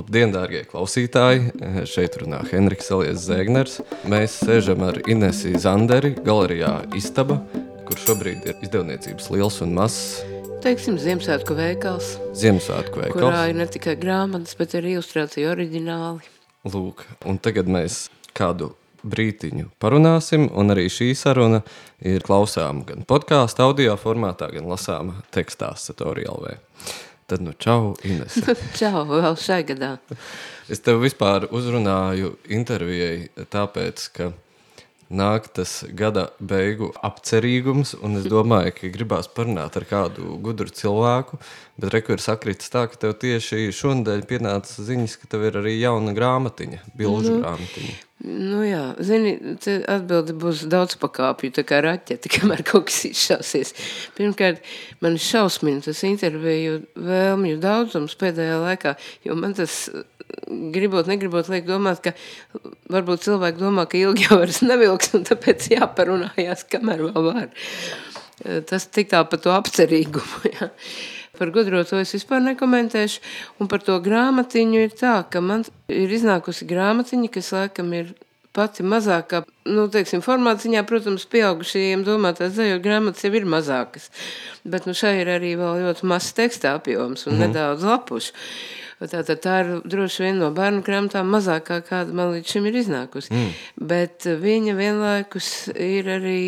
Labdien, dārgie klausītāji! Šeit runā Henriks Elies Zēgners. Mēs sēžam ar Inesiju Zanderi galerijā Istaba, kur šobrīd ir izdevniecības liels un mazs. Teiksim, Ziemassvētku veikals, Ziemassvētku kurā veikals. ir ne tikai grāmatas, bet arī ilustrācija oriģināli. Lūk, un tagad mēs kādu brītiņu parunāsim, un arī šī saruna ir klausāma gan podkāstu audio formātā, gan lasāma tekstā Satoriālvē. Tad nu čau, Ines. Čau, vēl šai gadā. Es tev vispār uzrunāju intervijai tāpēc, ka nāk tas gada beigu apcerīgums, un es domāju, ka gribās parunāt ar kādu gudru cilvēku, bet reku ir sakritis tā, ka tev tieši šonadēļ pienāca ziņas, ka tev ir arī jauna grāmatiņa, bilžu Nu. grāmatiņa. Nu jā, zini, atbildi būs daudz pakāpju, tā kā raķete, kamēr kaut kas izšausies. Pirmkārt, man ir šausmini tas interviju vēlmju daudzums pēdējā laikā, jo man tas gribot, negribot liek domāt, ka varbūt cilvēki domā, ka ilgi jau vairs nevilks, un tāpēc jāparunājās, kamēr vēl var. Eh, Tas tik tā par to apcerīgumu, jā. Par gudro to es vispār nekomentēšu. Un par to grāmatiņu ir tā, ka man ir iznākusi grāmatiņa, kas laikam ir pati mazākā, nu, teiksim, formāta ziņā, protams, pieaugušajiem domātās dzējo grāmatas jau ir mazākas. Bet, nu, šai ir arī vēl ļoti mazs teksta apjoms un mm. nedaudz lapušu. Tātad tā ir droši vien no bērnu grāmatām mazākā, kāda man līdz šim ir iznākusi. Mm. Bet viņa vienlaikus ir arī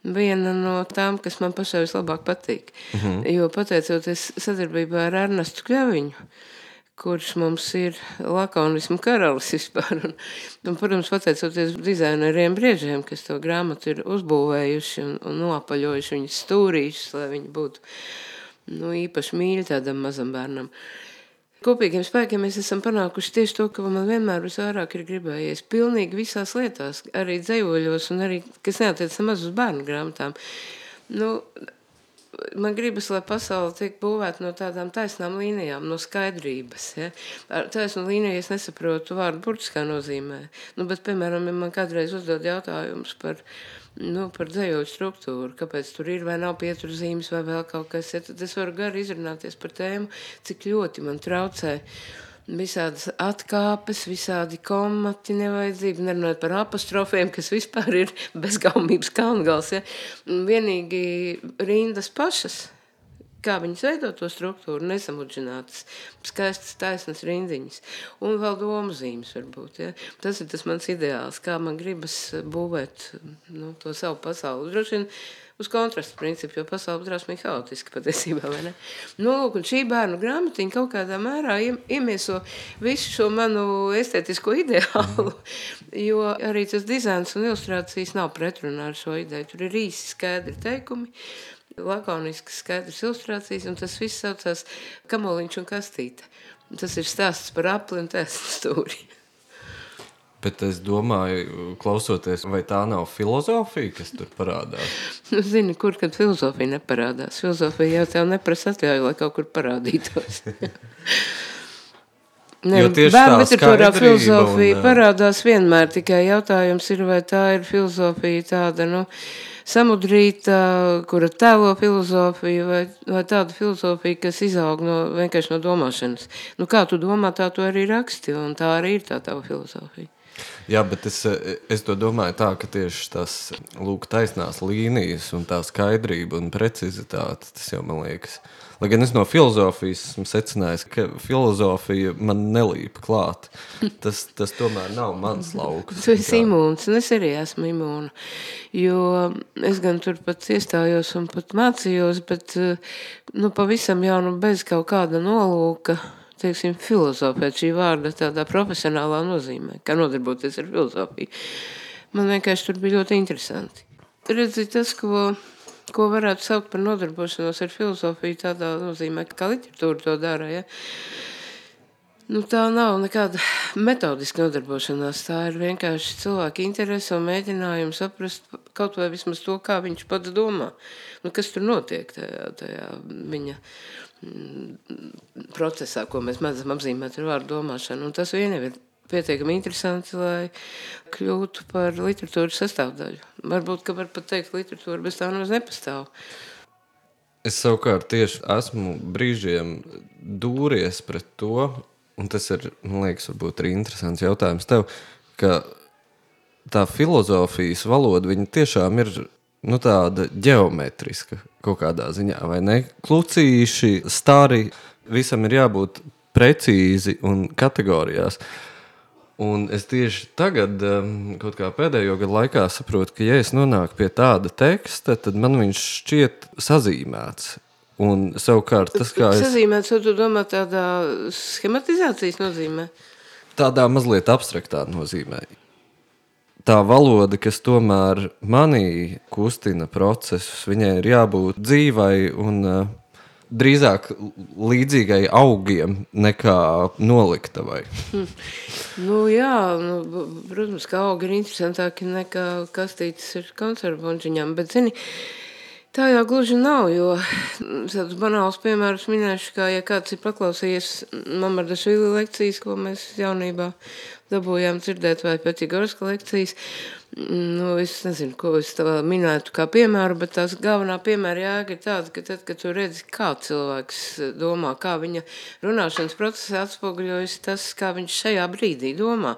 viena no tām, kas man pašai vislabāk patīk. Mm -hmm. Jo pateicoties sadarbībā ar Ernestu Kļaviņu, kurš mums ir lakonismu karalis vispār. Un, un, protams, pateicoties dizaineriem briežiem, kas to grāmatu ir uzbūvējuši un, un noapaļojuši viņas stūrīšus, lai viņi būtu nu, īpaši mīļi tādam mazam bērnam. Kopīgiem spēkiem mēs esam panākuši tieši to, ka man vienmēr visvairāk ir gribējies. Pilnīgi visās lietās, arī dzējoļos, un arī, kas neatiecas maz uz bērnu grāmatām. Nu, man gribas, lai pasaule tiek būvēta no tādām taisnām līnijām, no skaidrības. Ja? Ar taisnu līniju es nesaprotu vārdu burtiskā nozīmē. Nu, bet, piemēram, ja man kādreiz uzdod jautājumus par, nu, par dzējoļu struktūru, kāpēc tur ir vai nav pieturzīmes vai vēl kaut kas, ja? tad es varu gari izrunāties par tēmu, cik ļoti man traucē visādas atkāpes, visādi komati nevajadzīgi, nerunājot par apostrofiem, kas vispār ir bezgaumības kalngals. Ja? Vienīgi rindas pašas, kā viņas veido to struktūru, nesamudžinātas, skaistas taisnas rindiņas. Un vēl domu zīmes varbūt. Ja? Tas ir tas mans ideāls, kā man gribas būvēt nu, to savu pasauli. Droši vien uz kontrastu principu, jo pasaule drausmīgi haotiski patiesībā? Nu, lūk, šī bērnu grāmatiņa kaut kādā mērā iem- iemieso visu šo manu estētisko ideālu, jo arī tas dizains un ilustrācijas nav pretrunā ar šo ideju. Tur ir īsi skaidri teikumi, lakoniskas skaidras ilustrācijas, un tas viss saucās kamoliņš un kastīte. Tas ir stāsts par apli un tēstu stūri. Bet es domāju, klausoties, vai tā nav filozofija, kas tur parādās. Nu, zini, kur kad filozofija neparādās? Filozofija jau tev neprasa atļauju, lai kaut kur parādītos. Literatūrā skaidrība filozofija un, parādās vienmēr, tikai jautājums ir, vai tā ir filozofija tāda, nu, samudrīta, kura tēlo filozofiju, vai, vai tāda filozofija, kas izaug no, vienkārši no domāšanas. Nu, kā tu domā, tā tu arī raksti, un tā arī ir tā tava filozofija. Jā, bet es, es to domāju tā, ka tieši tas lūk, taisnās līnijas un tā skaidrība un precizitāte, tas jau man liekas. Lai gan es no filozofijas esmu secinājis, ka filozofija man nelīp klāt. Tas, tas tomēr nav mans lauks. Tu esi imūns, un es arī esmu imūna. Jo es gan tur pat iestājos un pat mācījos, bet eh, nu, pavisam jau nu, bez kaut kāda nolūka, teiksim, filozofēt šī vārda tādā profesionālā nozīmē, kā nodarboties ar filozofiju. Man vienkārši tur bija ļoti interesanti. Redzi, tas, ko, ko varētu saukt par nodarbošanos ar filozofiju tādā nozīmē, kā literatūra to dara, ja? Nu, tā nav nekāda metodiska nodarbošanās. Tā ir vienkārši cilvēka interese un mēģinājums saprast kaut vai vismaz to, kā viņš pats domā. Nu, kas tur notiek tajā, tajā viņa mm, procesā, ko mēs mēdzam apzīmēt ar vārdu domāšanu. Un tas vien ir pietiekami interesanti, lai kļūtu par literatūras sastāvdaļu. Varbūt, ka var pat teikt, ka literatūra bez tā nemaz nepastāv. Es savukārt tieši esmu brīžiem dūries pret to, un tas ir, man liekas, varbūt arī interesants jautājums tev, ka tā filozofijas valoda, viņa tiešām ir nu, tāda geometriska kaut kādā ziņā, vai ne? Klucīši, stāri, visam ir jābūt precīzi un kategorijās. Un es tieši tagad, kaut kā pēdējo gadu laikā, saprotu, ka, ja es nonāku pie tāda teksta, tad man viņš šķiet sazīmēts. Un savukārt tas, kā es... Sazīmēts, tu domā tādā schematizācijas nozīmē? Tādā mazliet abstraktā nozīmē. Tā valoda, kas tomēr manī kustina procesus, viņai ir jābūt dzīvai un uh, drīzāk līdzīgai augiem nekā noliktavai. Hmm. Nu, jā, nu, protams, ka augi ir interesantāki nekā kastītes ir konservončiņām, bet, zini, Tā jau gluži nav, jo tādus banālus piemērus minēšu, kā ja kāds ir paklausījies Mamardašvili lekcijas, ko mēs jaunībā dabūjām dzirdēt, vai pēc Igorska lekcijas, Nu, es nezinu, ko es minētu kā piemēru, bet tās galvenā piemēra jēga ir tāda, ka tad, kad tu redzi, kā cilvēks domā, kā viņa runāšanas procesā atspoguļojas tas, kā viņš šajā brīdī domā,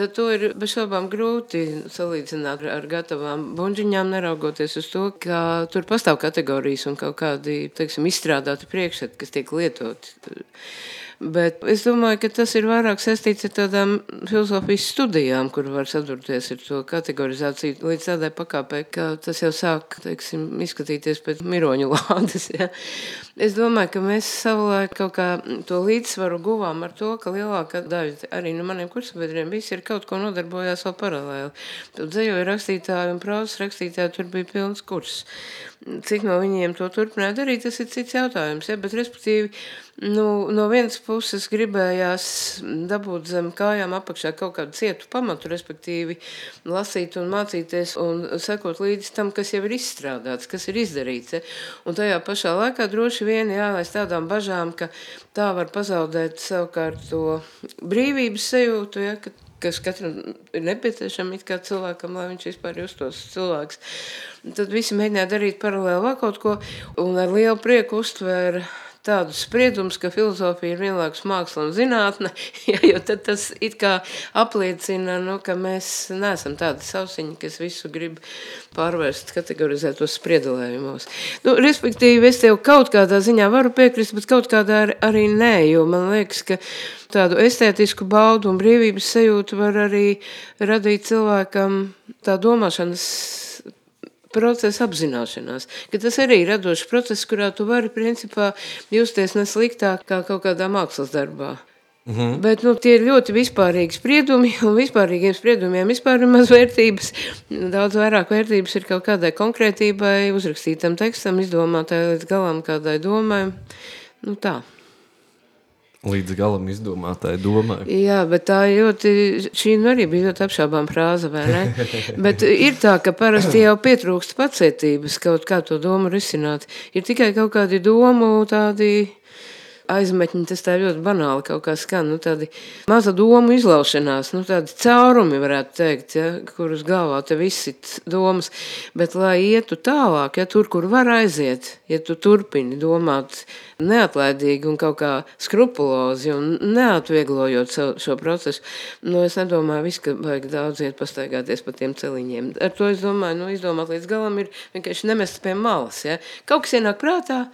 tad to ir bez šaubām grūti salīdzināt ar gatavām bunģiņām, neraugoties uz to, ka tur pastāv kategorijas un kaut kādi, teiksim, izstrādāti priekšseti, kas tiek lietoti Bet es domāju, ka tas ir vairāk saistīts ar tādām filozofijas studijām, kur var sadurties ar to kategorizāciju līdz tādai pakāpei, ka tas jau sāk, teiksim, izskatīties pēc miroņu lādes. Ja. Es domāju, ka mēs savulaik kaut kā to līdzsvaru guvām ar to, ka lielākā daļa arī no maniem kursabiedriem visi ir kaut ko nodarbojās vēl paralēli. Tad dzējoja rakstītāji un prāvas rakstītāji tur bija pilns kurs. Cik no viņiem to turpināja darīt, tas ir cits jautājums. Ja? Bet, respektīvi, nu, no vienas puses gribējās dabūt zem kājām apakšā kaut kādu cietu pamatu, respektīvi, lasīt un mācīties un sekot līdzi tam, kas jau ir izstrādāts, kas ir izdarīts. Ja? Un tajā pašā laikā droši vien jālaiz tādām bažām, ka tā var pazaudēt savukārt to brīvības sajūtu, ja? ka kas katram ir nepieciešama cilvēkam, lai viņš vispār justos cilvēks. Tad visi mēģināja darīt paralēli vēl kaut ko, un ar lielu prieku uztvēra tādus spriedumus, ka filozofija ir vienlaikus māksla un zinātne, jo tad tas it kā apliecina, nu, ka mēs neesam tādi sausiņi, kas visu grib pārvērst kategorizētos spriedulējumos. Nu, respektīvi, es tev kaut kādā ziņā varu piekrist, bet kaut kādā arī nē, jo man liekas, ka tādu estētisku baudu un brīvības sajūtu var arī radīt cilvēkam tā domāšanas procesa apzināšanās, ka tas arī ir radošs process, kurā tu vari principā justies nesliktāk kā kaut kādā mākslas darbā. Mm -hmm. Bet nu, tie ir ļoti vispārīgi spriedumi, un vispārīgiem spriedumiem vispār ir maz vērtības. Daudz vairāk vērtības ir kaut kādai konkrētībai, uzrakstītam tekstam, izdomātai līdz galam kādai domai. Nu, tā. Līdz galam izdomātai domai. Jā, bet tā ļoti, šī nu arī bija ļoti apšaubām frāze, vai ne? bet ir tā, ka parasti jau pietrūkst pacietības kaut kā to domu risināt. Ir tikai kaut kādi domu tādi aizmetņi, tas tā ļoti banāli kaut kā skan, nu tādi maza domu izlaušanās, nu tādi caurumi varētu teikt, ja, kur uz galvā te visi domas, bet lai ietu tālāk, ja tur, kur var aiziet, ja tu turpini domāt neatlaidīgi un kaut kā skrupulozi un neatvieglojot šo, šo procesu, nu es nedomāju visu, ka vajag daudz iet pastaigāties pa tiem celiņiem. Ar to es domāju, nu izdomāt līdz galam ir vienkārši nemest pie malas, ja. Kaut kas ienāk prātā,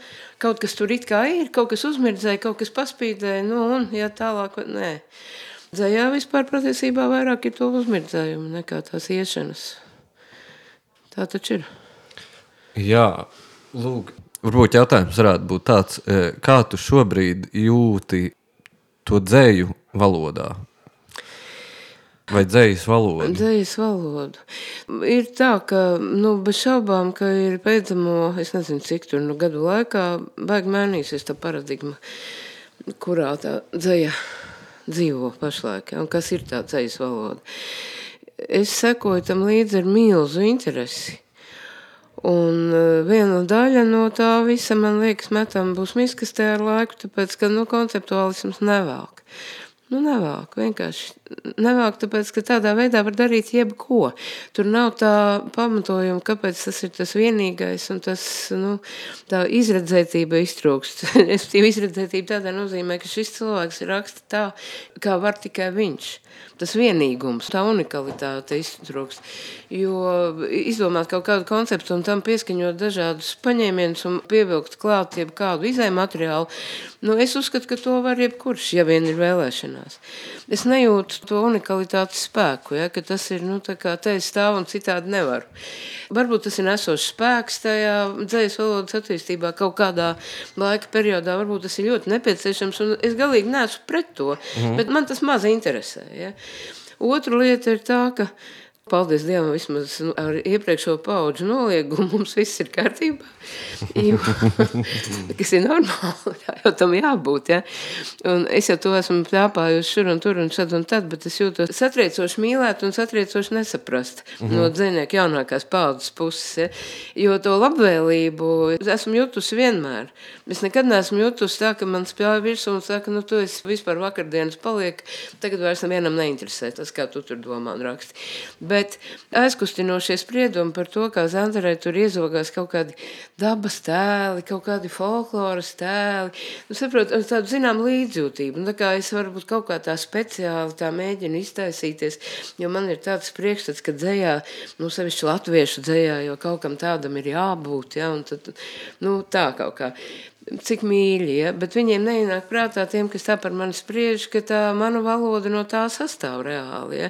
kaut kas tur it kā ir, kaut kas uzmirdzēja, kaut kas paspīdēja, nu un, ja tālāk, nē. Dzējā vispār patiesībā vairāk ir to uzmirdzējumu nekā tās iešanas. Tā taču ir. Jā, lūk, varbūt jautājums varētu būt tāds, e, kā tu šobrīd jūti to dzēju valodā? Vai dzējas valodu? Dzējas valodu. Ir tā, ka, nu, bez šaubām, ka ir pēdamo, es nezinu, cik tur nu gadu laikā, baigi mainīsies tā paradigma, kurā tā dzēja dzīvo pašlaik, ja, un kas ir tā dzējas valoda. Es sekoju tam līdzi ar milzu interesi. Un e, viena daļa no tā visa, man liekas, metam būs miskastē ar laiku, tāpēc, ka, nu, konceptuālisms nevelk. Nu, nevāk, vienkārši nevāk, tāpēc, ka tādā veidā var darīt jebko. Tur nav tā pamatojuma, kāpēc tas ir tas vienīgais, un tas, nu, tā izredzētība iztrūkst. Es izredzētība tādā nozīmē, ka šis cilvēks raksta tā, kā var tikai viņš. Tas vienīgums, tā unikalitāte iztrūkst. Jo izdomāt kaut kādu konceptu un tam pieskaņot dažādus paņēmienus un pievilkt klāt jebkādu izēju materiālu, nu, es uzskatu, ka to var jebkurš, ja vien ir vēlēšanās. Es nejūtu to unikalitātes spēku, ja, ka tas ir, nu, te es stāvu un citādi nevaru. Varbūt tas ir nesošs spēks tajā dzējas valodas attīstībā kaut kādā laika periodā, varbūt tas ir ļoti nepieciešams, un es galīgi neesmu pret to, mm. bet man tas maz interesē. Ja. Otra lieta ir tā, ka Paldies Dievam, vismaz nu, ar iepriekšējo pauģu noliegumu mums viss ir kārtībā. Jo, kas ir normāli, tā jau tam jābūt. Ja? Un es jau to esmu plāpājusi šur un tur un šad un tad, bet es jūtos satriecoši mīlēt un satriecoši nesaprast mm -hmm. no dzinieku jaunākās paudzes puses. Ja? Jo to labvēlību esmu jutusi vienmēr. Es nekad neesmu jutusi tā, ka man spļauja virsū un saka, nu tu esi vispār vakardienas paliek, tagad vairs nevienam neinteresē tas, kā tu tur domā un raksti. Bet Bet aizkustinošie spriedumi par to, kā Zandarē tur iezogās kaut kādi dabas tēli, kaut kādi folkloras tēli, nu, saprot, tādu zinām līdzjūtību. Nu, tā kā es varbūt kaut kā tā speciāli tā mēģinu iztaisīties, jo man ir tāds priekšstats, ka dzējā, nu, sevišķi latviešu dzējā, jo kaut kam tādam ir jābūt, ja, un tad, nu, tā kaut kā cik mīļi, ja? bet viņiem neienāk prātā tiem, kas tā par mani spriež, ka tā mana valoda no tā sastāv reāli. Ja?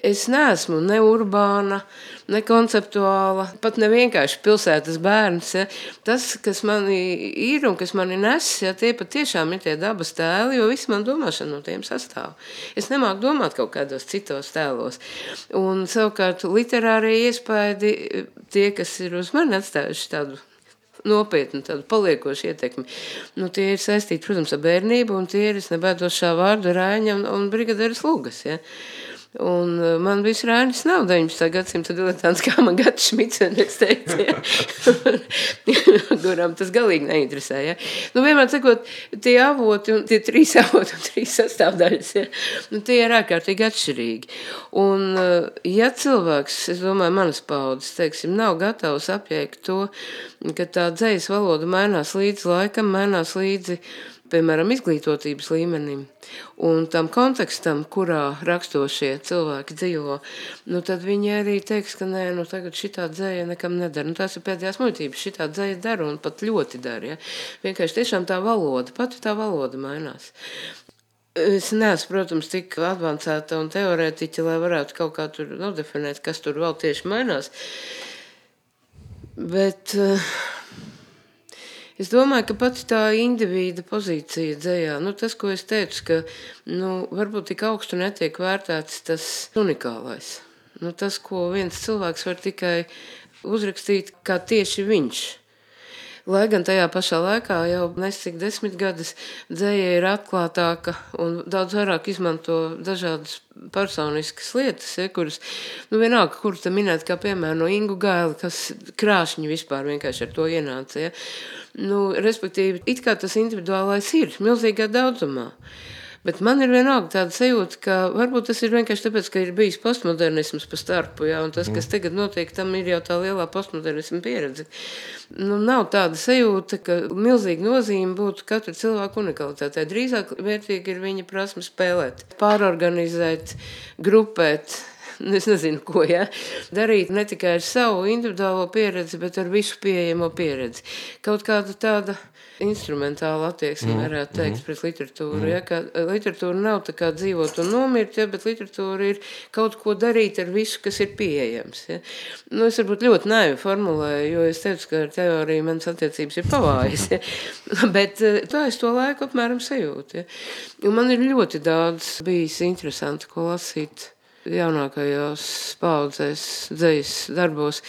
Es neesmu ne urbāna, ne konceptuāla, pat ne vienkārši pilsētas bērns. Ja? Tas, kas mani ir un kas mani nes, ja, tie patiešām ir tie dabas tēli, jo viss man domāšana no tiem sastāv. Es nemāku domāt kaut kādos citos tēlos. Un savukārt literārie iespaidi, tie, kas ir uz mani atstājuši tādu nopietnu, tādu paliekošu ietekmi. Nu, tie ir saistīti, protams, ar bērnību, un tie ir, es nebēdos šā vārdu, Rāņa un, un Brigadieris Lugas. Ja. Un uh, man viss rāņas nav 19. gadsimta diletants, kā man Gats Šmicens teica, ja? kuram tas galīgi neinteresē. Ja? Nu, vienmēr sakot, tie avoti un tie trīs avoti un trīs sastāvdaļas, ja? nu, tie ir ārkārtīgi atšķirīgi. Un uh, ja cilvēks, es domāju, manas paudzes, teiksim, nav gatavs apjēgt to, ka tā dzējas valoda mainās līdz laikam, mainās līdzi piemēram, izglītotības līmenim un tam kontekstam, kurā rakstošie cilvēki dzīvo, nu, tad viņi arī teiks, ka nē, nu, tagad šitā dzēja nekam nedara. Nu, tās ir pēdējās muļķības, šitā dzēja dara un pat ļoti dara. Ja? Vienkārši tiešām tā valoda, pati tā valoda mainās. Es neesmu, protams, tik avansēta un teorētiķa, lai varētu kaut kā tur nodefinēt, kas tur vēl tieši mainās. Bet uh, Es domāju, ka pati tā indivīda pozīcija dzējā, nu, tas, ko es teicu, ka nu, varbūt tik augstu netiek vērtēts tas unikālais. Nu, tas, ko viens cilvēks var tikai uzrakstīt, kā tieši viņš. Lai gan tajā pašā laikā jau nesik desmit gadus dzēja ir atklātāka un daudz vairāk izmanto dažādas personiskas lietas, ja, kuras, nu vienalga, kur te minēt, kā piemēram no Ingu Gaila, kas krāšņi vispār vienkārši ar to ienāca, ja. Nu, respektīvi, it kā tas individuālais ir milzīgā daudzumā. Bet man ir vienalga tāda sajūta, ka varbūt tas ir vienkārši tāpēc, ka ir bijis postmodernisms pa starpu, jā, un tas, kas mm. tagad notiek, tam ir jau tā lielā postmodernisma pieredze. Nu, nav tāda sajūta, ka milzīga nozīme būtu katra cilvēka unikalitātei. Drīzāk vērtīgi ir viņa prasme spēlēt, pārorganizēt, grupēt, es nezinu, ko ja? darīt ne tikai ar savu individuālo pieredzi, bet ar visu pieejamo pieredzi. Kaut kāda tāda instrumentāla attieksme, mm. varētu teikt, mm. pret literatūru. Mm. Ja, ka eh, literatūra nav tā kā dzīvot un nomirt, ja, bet literatūra ir kaut ko darīt ar visu, kas ir pieejams. Ja. Nu, es varbūt ļoti naivi formulēju, jo es teicu, ka ar teoriju manas attiecības ir pavājas, ja. bet eh, tā es to laiku apmēram sajūtu. Ja. Un man ir ļoti daudz bijis interesanti, ko lasīt jaunākajos paudzēs, dzīslas darbos.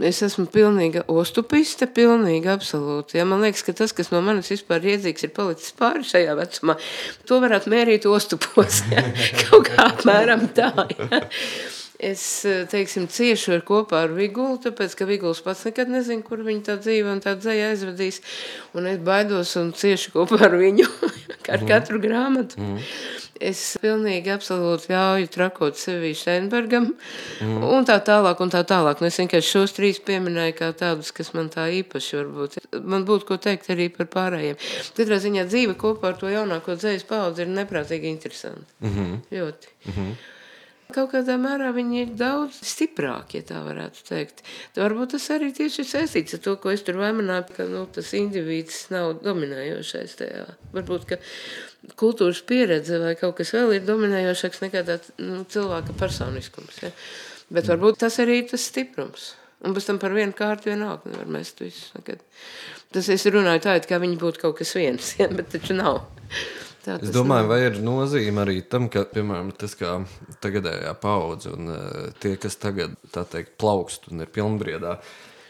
Es esmu pilnīga ostupiste, pilnīgi absolūti. Ja, man liekas, ka tas, kas no manis vispār iedzīgs, ir palicis pāri šajā vecumā, to varētu mērīt ostupos. Ja. Kaut kā apmēram tā. Ja. Es teiksim, ciešu ar kopā ar Vigulu, tāpēc ka Viguls pats nekad nezina, kur viņa tā dzīve un tā dzēja aizvedīs. Un es baidos un ciešu kopā ar viņu, ar mhm. katru grāmatu. Mm. Es pilnīgi absolūti ļauju trakot sevi Steinbergam mm. un tā tālāk un tā tālāk. Nu, es vienkārši šos trīs pieminēju kā tādus, kas man tā īpaši varbūt. Man būtu ko teikt arī par pārējiem. Katrā ziņā dzīve kopā ar to jaunāko dzējas paudzi ir neprātīgi interesanti. Mm -hmm. Ļoti. Mm -hmm. Kaut kādā mērā viņi ir daudz stiprāki, ja tā varētu teikt. Varbūt tas arī tieši ir saistīts ar to, ko es tur vainoju, ka nu, tas indivīds nav dominējošais tajā. Varbūt, ka kultūras pieredze vai kaut kas vēl ir dominējošāks nekā tā nu, cilvēka personiskums. Ja? Bet varbūt tas arī ir tas stiprums. Un pēc tam par vienu kārtu vienalga nevar mest visu. Nekad. Tas es runāju tā, it kā viņi būtu kaut kas viens, ja? bet taču nav. Tā, es domāju, nav. vai ir nozīme arī tam, ka, piemēram, tas kā tagadējā paudze un uh, tie, kas tagad, tā teikt, plaukst un ir pilnbriedā,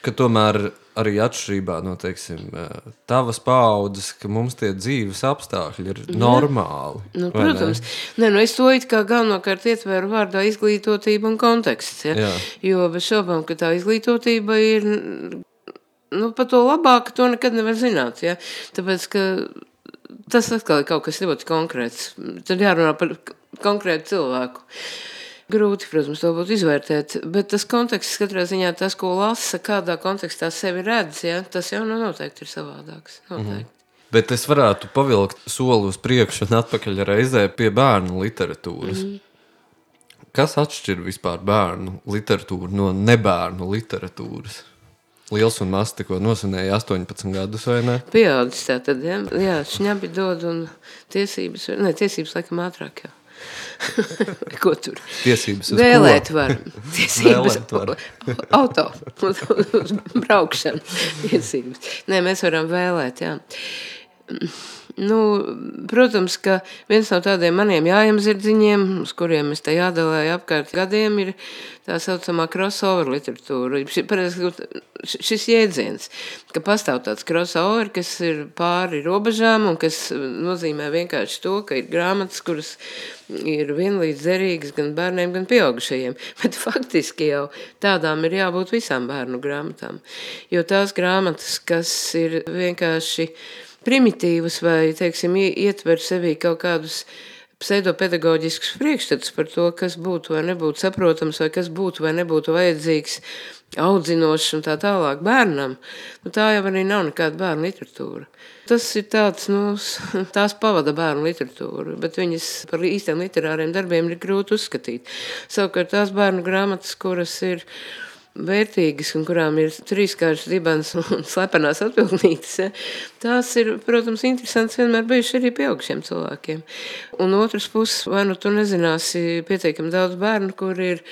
ka tomēr arī atšķirībā no, teiksim, uh, tavas paudzes, ka mums tie dzīves apstākļi ir Jā. normāli. Nu, protams. Ne? Ne, nu es to it kā galvenokārt ietveru vārdā izglītotība un konteksts, ja? Jā. Jo bez šaubām, ka tā izglītotība ir, nu, pa to labāk, to nekad nevar zināt, ja? Tāpēc, ka tas atkal ir kaut kas ļoti konkrēts. Tad jārunā par konkrētu cilvēku. Grūti, protams, to būtu izvērtēt, bet tas konteksts katrā ziņā, tas, ko lasa, kādā kontekstā sevi redz, ja, tas jau nu noteikti ir savādāks. Noteikti. Mm. Bet es varētu pavilkt soli uz priekšu un atpakaļ reizē pie bērnu literatūras. Mm. Kas atšķir vispār bērnu literatūru no nebērnu literatūras? Liels un mazs, tikko nosvinēja 18 gadus, vai ne? Pieaudzis tā tad, ja? jā, šņabi dod un tiesības, ne, tiesības laikam ātrāk jau. Ko tur? Tiesības uz Vēlēt ko? var. Tiesības Vēlēt var. Auto braukšanu. Tiesības. Nē, mēs varam vēlēt, jā. Nu, protams, ka viens no tādiem maniem jājamzirdziņiem, uz kuriem es te jādalēju apkārt gadiem, ir tā saucamā crossover literatūra. Šis jēdziens, ka pastāv tāds crossover, kas ir pāri robežām un kas nozīmē vienkārši to, ka ir grāmatas, kuras ir vienlīdz derīgas gan bērniem, gan pieaugušajiem. Bet faktiski jau tādām ir jābūt visām bērnu grāmatām. Jo tās grāmatas, kas ir vienkārši primitīvas vai, teiksim, ietver sevī kaut kādus pseidopedagoģiskus priekšstats par to, kas būtu vai nebūtu saprotams, vai kas būtu vai nebūtu vajadzīgs, audzinošs un tā tālāk bērnam, nu, tā jau arī nav nekāda bērnu literatūra. Tas ir tāds, nu, tās pavada bērnu literatūra, bet viņas par īstiem literāriem darbiem ir grūti uzskatīt. Savukārt tās bērnu grāmatas, kuras ir vērtīgas un kurām ir trīskāršs dibens un slepenās atbildnītes, ja, tās ir, protams, interesants vienmēr bijuši arī pieaugušiem cilvēkiem. Un otrs puses, vai nu tu nezināsi pietiekami daudz bērnu, kur ir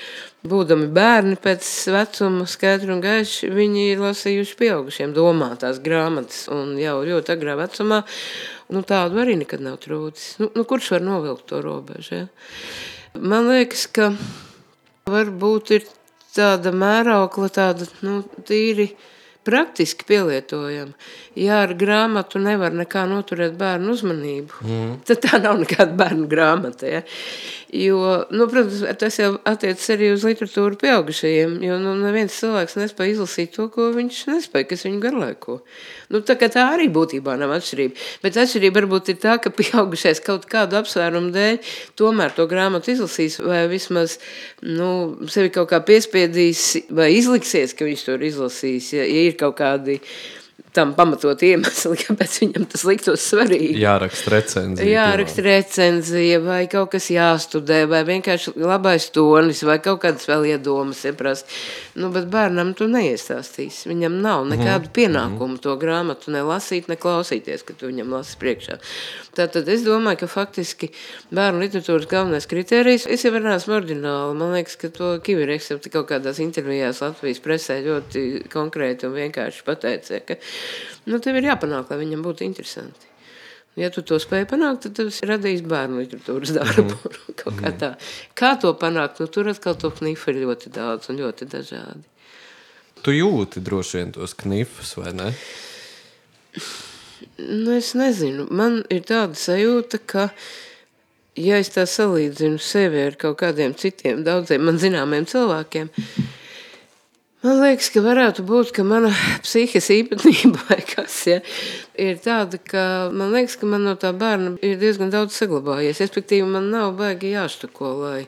būdami bērni pēc vecuma skaidri un gaiši, viņi ir lasījuši pieaugušiem domātās grāmatas un jau ļoti agrā vecumā, nu tādu arī nekad nav trūcis. Nu, nu kurš var novilkt to robežu, ja? Man liekas, ka varbūt ir tāda mēraukla, tāda nu, tīri praktiski pielietojama. Ja ar grāmatu nevar nekā noturēt bērnu uzmanību, mm. tad tā nav nekāda bērnu grāmata. Ja? Jo, nu, protams, tas jau attiecas arī uz literatūru pieaugušajiem, jo nu, neviens cilvēks nespēja izlasīt to, ko viņš nespēja, kas viņu garlaiko. Nu, tā, tā arī būtībā nav atšķirība. Bet atšķirība varbūt ir tā, ka pieaugušais kaut kādu apsvērumu dēļ tomēr to grāmatu izlasīs vai vismaz nu, sevi kaut kā piespiedīs vai izliksies, ka viņš to ir izlasījis, ja, ja ir kaut kādi tam pamatot iemesli, kāpēc viņam tas liktos svarīgi. Jāraksta recenzija. Jāraksta recenzija, vai kaut kas jāstudē, vai vienkārši labais tonis, vai kaut kādas vēl iedomas ieprast. Nu, bet bērnam tu neiestāstīsi. Viņam nav nekādu mm. pienākumu to grāmatu ne lasīt, ne klausīties, ka tu viņam lasi priekšā. Tātad es domāju, ka faktiski bērnu literatūras galvenais kriterijs, jau neesmu ordināli, man liekas, ka to Kivireks kaut kādās intervijās Latvijas presē ļoti konkrēti un vienkārši pateica, ka nu, tev ir jāpanāk, lai viņam būtu interesanti. Ja tu to spēj panākt, tad tas radīs bērnu literatūras darbu. Mm. Kaut kā tā. Kā to panākt? Nu, tur atkal to knifu ir ļoti daudz un ļoti dažādi. Tu jūti droši vien tos knifus, vai ne? Nu, es nezinu. Man ir tāda sajūta, ka, ja es tā salīdzinu sevi ar kaut kādiem citiem, daudziem man zināmiem cilvēkiem, Man liekas, ka varētu būt, ka mana psihiskā īpatnība kas ja, ir tāda, ka man liekas, ka man no tā bērna ir diezgan daudz saglabājies. Respektīvi, man nav baigi jāštako, lai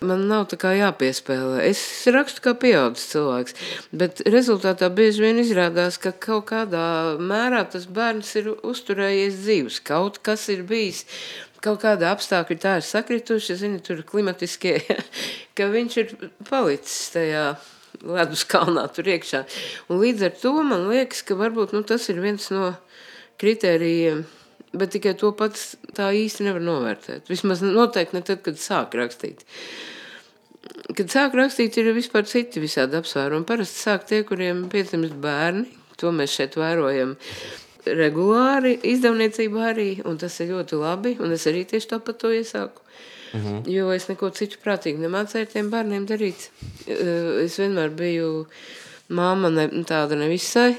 man nav tā kā jāpiespēlē. Es rakstu kā pieaudzis cilvēks, bet rezultātā bieži vien izrādās, ka kaut kādā mērā tas bērns ir uzturējies dzīves. Kaut kas ir bijis kaut kāda apstākļa tā ir sakrituši, zini, tur klimatiskie, ka viņš ir palicis tajā ledus kalnā tur iekšā. Un līdz ar to man liekas, ka varbūt nu, tas ir viens no kritērijiem, bet tikai to pats tā īsti nevar novērtēt. Vismaz noteikti ne tad, kad sāk rakstīt. Kad sāk rakstīt, ir vispār citi visādi apsvērumi. Parasti sāk tie, kuriem piedzimst bērni, to mēs šeit vērojam regulāri izdevniecībā arī, un tas ir ļoti labi, un es arī tieši tāpat to iesāku. -huh. Jo es neko citu prātīgi nemācīju tiem bērniem darīt. Es vienmēr biju māma ne, tāda nevisai.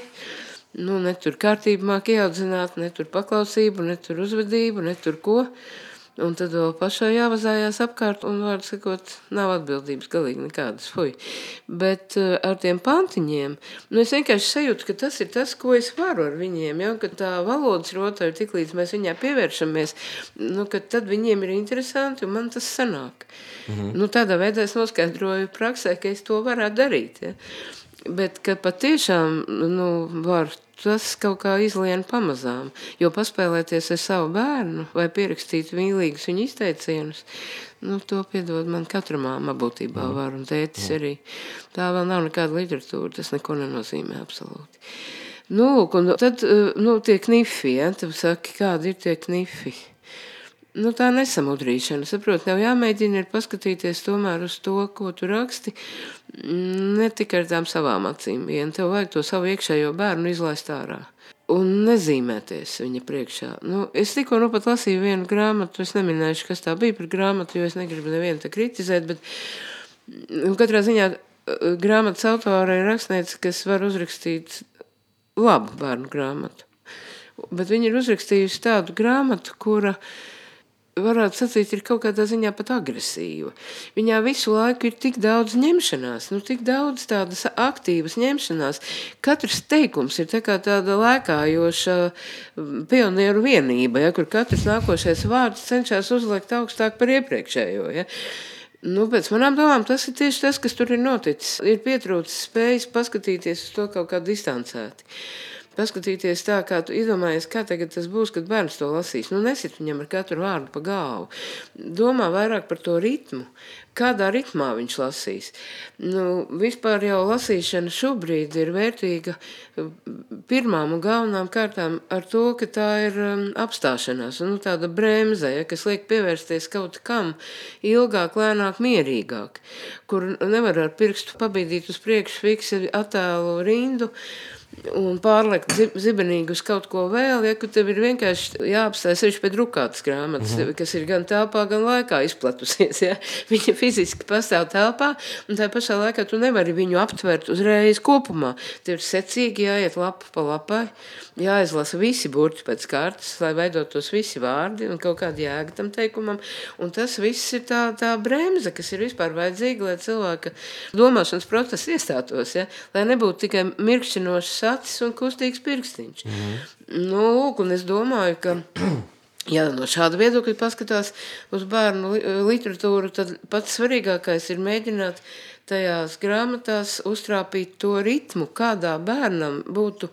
Nu, ne tur kārtību māk ieaudzināt, ne tur paklausību, ne tur uzvedību, ne tur ko. Uh, Un tad vēl pašai jāvazājās apkārt, un, vārdu sakot, nav atbildības galīgi nekādas. Fuj. Bet uh, ar tiem pantiņiem, nu, es vienkārši sajūtu, ka tas ir tas, ko es varu ar viņiem. Ja? Ka tā valodas rota ir tik līdz mēs viņai pievēršamies, nu, tad viņiem ir interesanti, un man tas sanāk. Mhm. Nu, tādā veidā es noskaidroju praksē, ka es to varētu darīt. Ja? Bet ka patiešām nu, var tas kaut kā izlien pamazām. Jo paspēlēties ar savu bērnu vai pierakstīt mīlīgus viņa izteicienus, nu, to piedod man katra māma būtībā mm. var, un tētis mm. arī. Tā vēl nav nekāda literatūra, tas neko nenozīmē absolūti. Nu, un tad, eh, nu, tie knifi, ja, tu saki, kādi ir tie knifi? Nu, tā nesamudrīšana, saprot, tev jāmēģina ir paskatīties tomēr uz to, ko tu raksti, ne tikai ar tām savām acīm vien. Tev vajag to savu iekšējo bērnu izlaist ārā. Un nezīmēties viņa priekšā. Nu, es tikko nu pat lasīju vienu grāmatu, es neminēšu, kas tā bija par grāmatu, jo es negribu nevienu te kritizēt, bet nu, katrā ziņā uh, grāmatas autore ir rakstniece, kas var uzrakstīt labu bērnu grāmatu. Bet viņa ir uzrakstījusi tādu grāmatu, kura uh, varētu sacīt, ir kaut kādā ziņā pat agresīva. Viņā visu laiku ir tik daudz ņemšanās, nu, tik daudz tādas aktīvas ņemšanās. Katrs teikums ir tā tāda lēkājoša pionieru vienība, ja, kur katrs nākošais vārds cenšas uzliekt augstāk par iepriekšējo. Ja. Nu, pēc manām domām, tas ir tieši tas, kas tur ir noticis. Ir pietrūcis spējas paskatīties uz to kaut kā distancēti paskatīties tā, kā tu iedomājies, kā tagad tas būs, kad bērns to lasīs. Nu, nesit viņam ar katru vārdu pa galvu. Domā vairāk par to ritmu, kādā ritmā viņš lasīs. Nu, vispār jau lasīšana šobrīd ir vērtīga pirmām un galvenām kārtām ar to, ka tā ir um, apstāšanās, nu, tāda bremze, ja, kas liek pievērsties kaut kam ilgāk, lēnāk, mierīgāk, kur nevar ar pirkstu pabīdīt uz priekšu fiksi attēlu rindu, uh, un pārliekt zibenīgi uz kaut ko vēl, ja, tev ir vienkārši jāapstājas sevišķi pie drukātas grāmatas, mm -hmm. kas ir gan telpā, gan laikā izplatusies, ja. Viņa fiziski pastāv telpā, un tā pašā laikā tu nevari viņu aptvert uzreiz kopumā. Tev ir secīgi jāiet lapu pa lapai, jāizlasa visi burti pēc kārtas, lai veidotos visi vārdi un kaut kāda jēga tam teikumam, un tas viss ir tā, tā bremze, kas ir vispār vajadzīga, lai cilvēka domāšanas process iestātos, ja, lai nebūtu tikai mirkšķinošs acis un kustīgs pirkstiņš. Mm nu, lūk, un es domāju, ka. Ja no šāda viedokļa paskatās uz bērnu literatūru, tad pats svarīgākais ir mēģināt tajās grāmatās uztrāpīt to ritmu, kādā bērnam būtu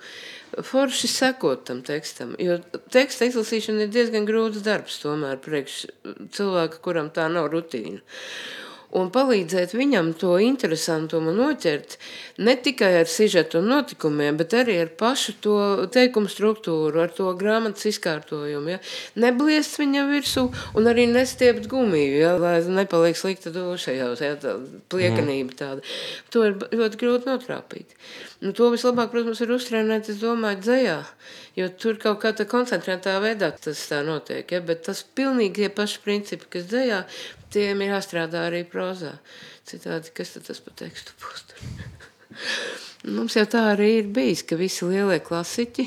forši sekot tam tekstam. Jo teksta izlasīšana ir diezgan grūts darbs tomēr priekš cilvēka, kuram tā nav rutīna un palīdzēt viņam to interesantumu noķert ne tikai ar sižetu un notikumiem, bet arī ar pašu to teikumu struktūru, ar to grāmatas izkārtojumu. Ja? Nebliest viņam virsū un arī nestiept gumiju, ja? lai nepaliek slikta duša jau, ja? tā pliekanība tāda. To ir ļoti grūti notrāpīt. Nu, to vislabāk, protams, ir uztrēnēt, es domāju, dzējā, jo tur kaut kā tā koncentrētā veidā tas tā notiek, ja? bet tas pilnīgi tie paši principi, kas dzējā, tiem ir jāstrādā arī prozā. Citādi, kas tad tas pa tekstu būs? Mums jau tā arī ir bijis, ka visi lielie klasiķi,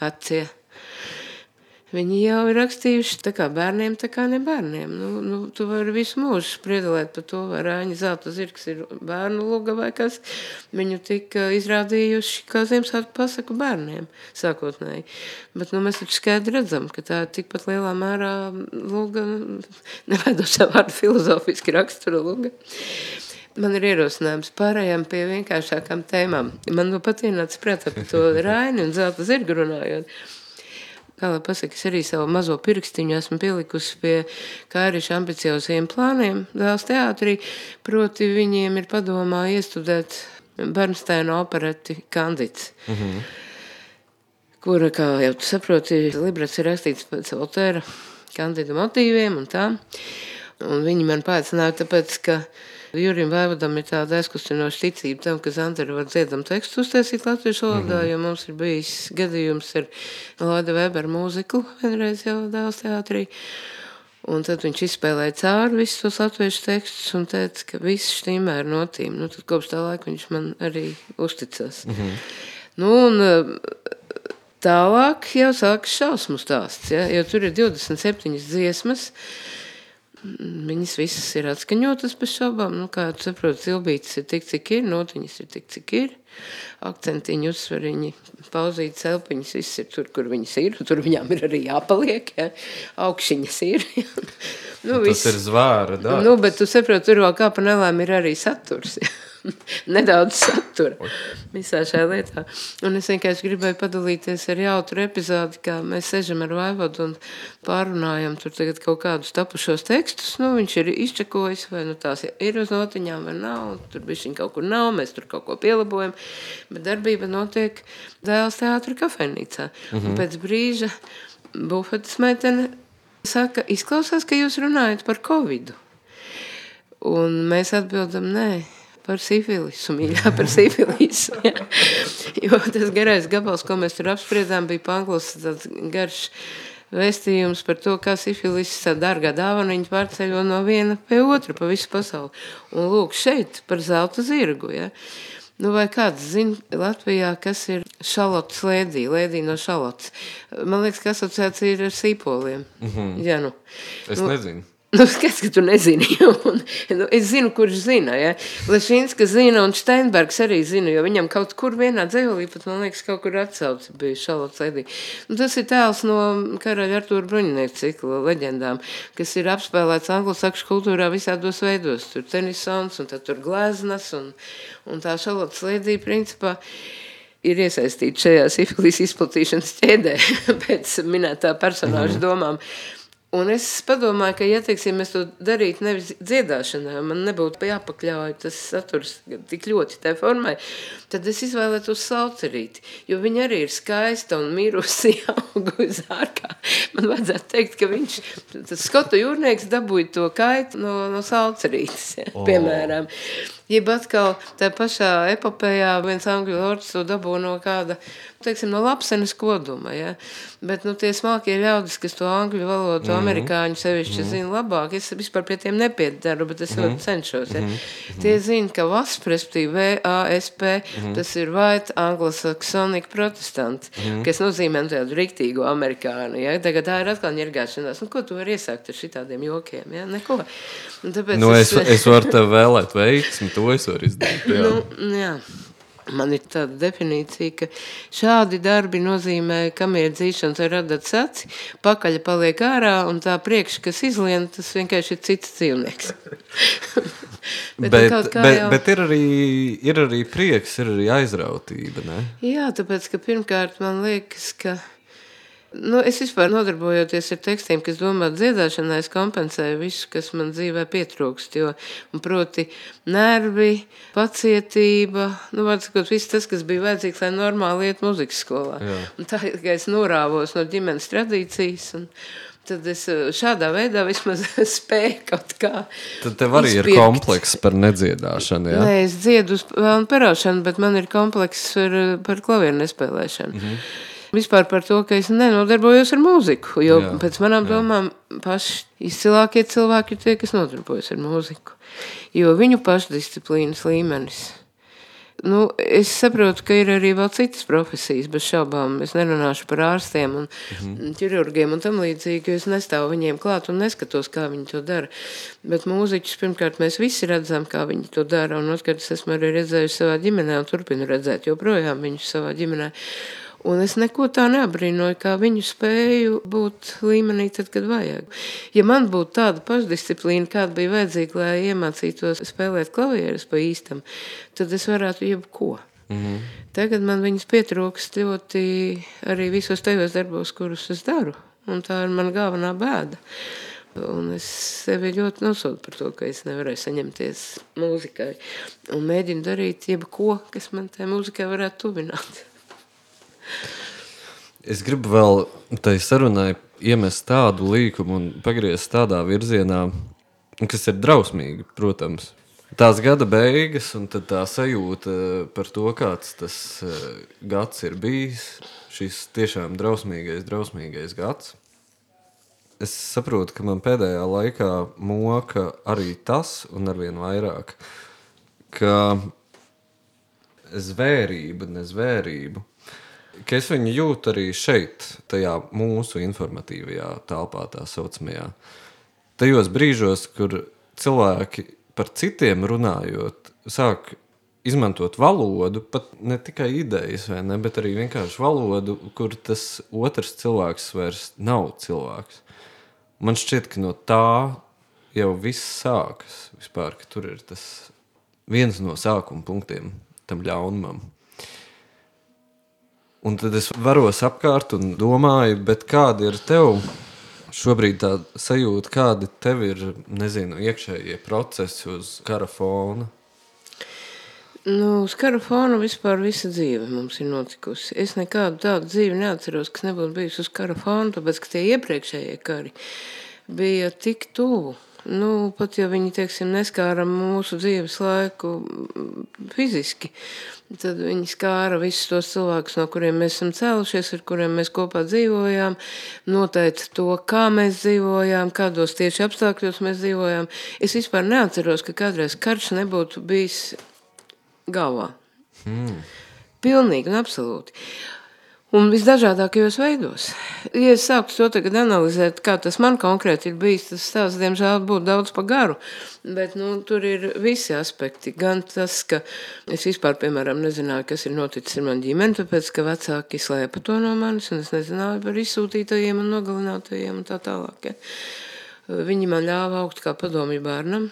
vecie, Viņi jau ir rakstījuši tā kā bērniem, tā kā ne bērniem. Nu, nu, tu vari visu mūžu spriedelēt par to, vai Rāņa zelta zirgs ir bērnu luga vai kas. Viņu tika izrādījuši kā Ziemassvētku pasaku bērniem sākotnēji. Bet nu, mēs taču skaidri redzam, ka tā ir tikpat lielā mērā luga, neveidošā vārdu filozofiski rakstura luga. Man ir ierosinājums pārējām pie vienkāršākām tēmām. Man nu pat ienāca prātā par to Raini un zelta zirgu runājot kā lai pasaka, es arī savu mazo pirkstiņu esmu pielikusi pie Kāriša ambiciozajiem plāniem dēls teātrī, proti viņiem ir padomā iestudēt Bernsteina opereti Kandits. Mm -hmm. Kura, kā jau tu saproti, librets ir rakstīts pēc Voltera Kandida motīviem un tā. Un viņi man paaicināja tāpēc, ka Jurim Vaivadam ir tāda aizkustinoša ticība tam, ka Zandera var dziedam tekstu uztaisīt latviešu valodā, mm -hmm. jo mums ir bijis gadījums ar Lāda Weber mūziku vienreiz jau dēls teātrī. Un tad viņš izspēlēja cauri visus tos latviešu tekstus un teica, ka viss štīmē ir notīm. Nu, tad kopš tā laika viņš man arī uzticas. Mm -hmm. Nu, un tālāk jau sākas šausmu stāsts, ja? jo tur ir 27 dziesmas, Viņas visas ir atskaņotas bez šaubām. Nu, kā jūs saprotat, zilbītes ir tik, cik ir, notiņas ir tik, cik ir. Akcentiņi, uzsvariņi, pauzītas elpiņas, viss ir tur, kur viņas ir. Tur viņām ir arī jāpaliek, ja. Augšiņas ir. Ja. Nu, Tas viss. ir zvēra darbs. Nu, bet tu saproti, tur vēl kā pa nelēm ir arī saturs. Ja. nedaudz satura visā šajā lietā. Un es vienkārši gribēju padalīties ar jautru epizodi, kā mēs sežam ar Vaivodu un pārunājam tur tagad kaut kādus tapušos tekstus. Nu, viņš ir izčakojis, vai nu tās ir uz notiņām vai nav. Tur bišķiņ kaut kur nav, mēs tur kaut ko pielabojam. Bet darbība notiek dēls teātra kafejnīcā. Mm -hmm. Un pēc brīža bufetes meitene saka, izklausās, ka jūs runājat par covidu. Un mēs atbildam, nē, par sifilisu, mīļā, par sifilisu. Ja. Jo tas garais gabals, ko mēs tur apspriedām, bija Panglis tāds garš vēstījums par to, kā sifilis dārgā dāvaniņa pārceļo no viena pie otra pa visu pasauli. Un lūk, šeit par zelta zirgu, ja. Nu, vai kāds zina Latvijā, kas ir šalots lēdī, lēdī no šalots? Man liekas, ka asociācija ir ar sīpoliem. Mm -hmm. Jā, nu. Es nu, nezinu. Nu, skats, ka tu nezini. Un, nu, es zinu, kurš zina. Ja? Lešinska zina un Steinbergs arī zina, jo viņam kaut kur vienā dzēlī pat, man liekas, kaut kur atsauci bija Šalots Edī. Nu, tas ir tēls no karaļa Artūra Bruņinieka cikla leģendām, kas ir apspēlēts anglosakšu kultūrā visādos veidos. Tur tenisons un tad tur gleznas un, un tā Šalots Edī principā ir iesaistīti šajā sifilis izplatīšanas ķēdē pēc minētā personāža mm -hmm. domām. Un es padomāju, ka, ja teiksim, mēs to darītu nevis dziedāšanā, man nebūtu jāpakļauj tas saturs tik ļoti tai formai, tad es izvēlētos saucerīti, jo viņa arī ir skaista un mirusi augusi ārkā. Man vajadzētu teikt, ka viņš, tas skotu jūrnieks dabūja to kaitu no, no saucerītes, ja, oh. piemēram. Jeb atkal tā pašā epopējā viens angļu lords to dabū no kāda, teiksim, no lapsenes koduma, ja? Bet, nu, tie smalkie ļaudis, kas to angļu valodu, mm -hmm. amerikāņu sevišķi mm -hmm. zina labāk, es vispār pie tiem nepiedaru, bet es mm -hmm. ļoti cenšos, ja? Mm -hmm. Tie zina, ka VASP, respektīvi VASP, mm -hmm. tas ir White Anglo-Saxonic Protestant, mm -hmm. kas nozīmē tādu riktīgo amerikānu, ja? Tagad tā ir atkal ņergāšanās. Nu, ko tu vari iesākt ar šitādiem jokiem, ja? Neko. Un tāpēc nu, es, es, es varu tev vēlēt veiksmi, to es varu izdarīt. Jā. Nu, jā. Man ir tāda definīcija, ka šādi darbi nozīmē, kam ir dzīšanas ar radat saci, pakaļa paliek ārā, un tā priekš, kas izlien, tas vienkārši ir cits dzīvnieks. bet, bet, bet, jau... bet ir, arī, ir arī prieks, ir arī aizrautība, ne? Jā, tāpēc, ka pirmkārt man liekas, ka Nu, es vispār nodarbojoties ar tekstiem, kas domā dziedāšanai, es kompensēju visu, kas man dzīvē pietrūkst. Jo, proti, nervi, pacietība, nu, sakot, viss tas, kas bija vajadzīgs, lai normāli iet muzikas skolā. Tā kā es norāvos no ģimenes tradīcijas. Un, Tad es eh, šādā veidā vismaz spēju kaut kā. Tad tev arī izpirkt. ir komplekss par nedziedāšanu. Ja? Nē, es dziedu uz vēlnu paraušanu, bet man ir komplekss par, par klavieru nespēlēšanu. Mm -hmm vispār par to, ka es nenodarbojos ar mūziku. Jo jā, pēc manām jā. domām paši izcilākie cilvēki ir tie, kas nodarbojas ar mūziku. Jo viņu pašdisciplīnas līmenis Nu, es saprotu, ka ir arī vēl citas profesijas, bez šaubām. Es nerunāšu par ārstiem un mm. ķirurgiem un tam līdzīgi, jo es nestāvu viņiem klāt un neskatos, kā viņi to dara. Bet mūziķus pirmkārt mēs visi redzam, kā viņi to dara, un otrkārt es esmu arī redzējuši savā ģimenē un turpinu redzēt joprojām viņus savā ģimenē. Un es neko tā neabrīnoju, kā viņu spēju būt līmenī tad, kad vajag. Ja man būtu tāda pašdisciplīna, kāda bija vajadzīga, lai iemācītos spēlēt klavierus pa īstam, tad es varētu jebko. Mm -hmm. Tagad man viņas pietrūkst ļoti arī visos tajos darbos, kurus es daru. Un tā ir mana galvenā bēda. Un es sevi ļoti nosodu par to, ka es nevarēju saņemties mūzikai. Un mēģinu darīt jebko, kas man tajā mūzikai varētu tuvināt. Es gribu vēl tai sarunai iemest tādu līkumu un pagriezt tādā virzienā, kas ir drausmīgi, protams. Tās gada beigas un tā sajūta par to, kāds tas eh, gads ir bijis. Šis tiešām drausmīgais, drausmīgais gads. Es saprotu, ka man pēdējā laikā moka arī tas, un arvien vairāk, ka zvērība, nezvērība ka es viņu jūtu arī šeit, tajā mūsu informatīvajā telpā, tā saucamajā. Tajos brīžos, kur cilvēki par citiem runājot, sāk izmantot valodu, pat ne tikai idejas, ne, bet arī vienkārši valodu, kur tas otrs cilvēks vairs nav cilvēks. Man šķiet, ka no tā jau viss sākas. Vispār, tur ir tas viens no sākuma punktiem tam ļaunumam. Un tad es varos apkārt un domāju, kāda ir tev šobrīd tā sajūta, kādi tev ir nezinu, iekšējie procesi uz kara fona? Nu, uz kara fona vispār visa dzīve mums ir notikusi. Es nekādu tādu dzīvi neatceros, kas nebūtu bijusi uz kara fona, tāpēc, ka tie iepriekšējie kari bija tik tuvu. Nu, pat ja viņi, teiksim, neskāra mūsu dzīves laiku fiziski, Tad viņi skāra visus tos cilvēkus, no kuriem mēs esam cēlušies, ar kuriem mēs kopā dzīvojām, noteica to, kā mēs dzīvojām, kādos tieši apstākļos mēs dzīvojām. Es vispār neatceros, ka kādreiz karš nebūtu bijis galvā. Hmm. Pilnīgi un absolūti un visdažādākajos veidos. Ja es sāktu to tagad analizēt, kā tas man konkrēti ir bijis, tas stāsts, diemžēl, būtu daudz pa garu, bet, nu, tur ir visi aspekti. Gan tas, ka es vispār, piemēram, nezināju, kas ir noticis ar mani ģimeni, tāpēc, ka vecāki slēpa to no manis, un es nezināju par izsūtītajiem un nogalinātajiem un tā tālāk. Ja. Viņi man ļāva augt kā padomju bērnam,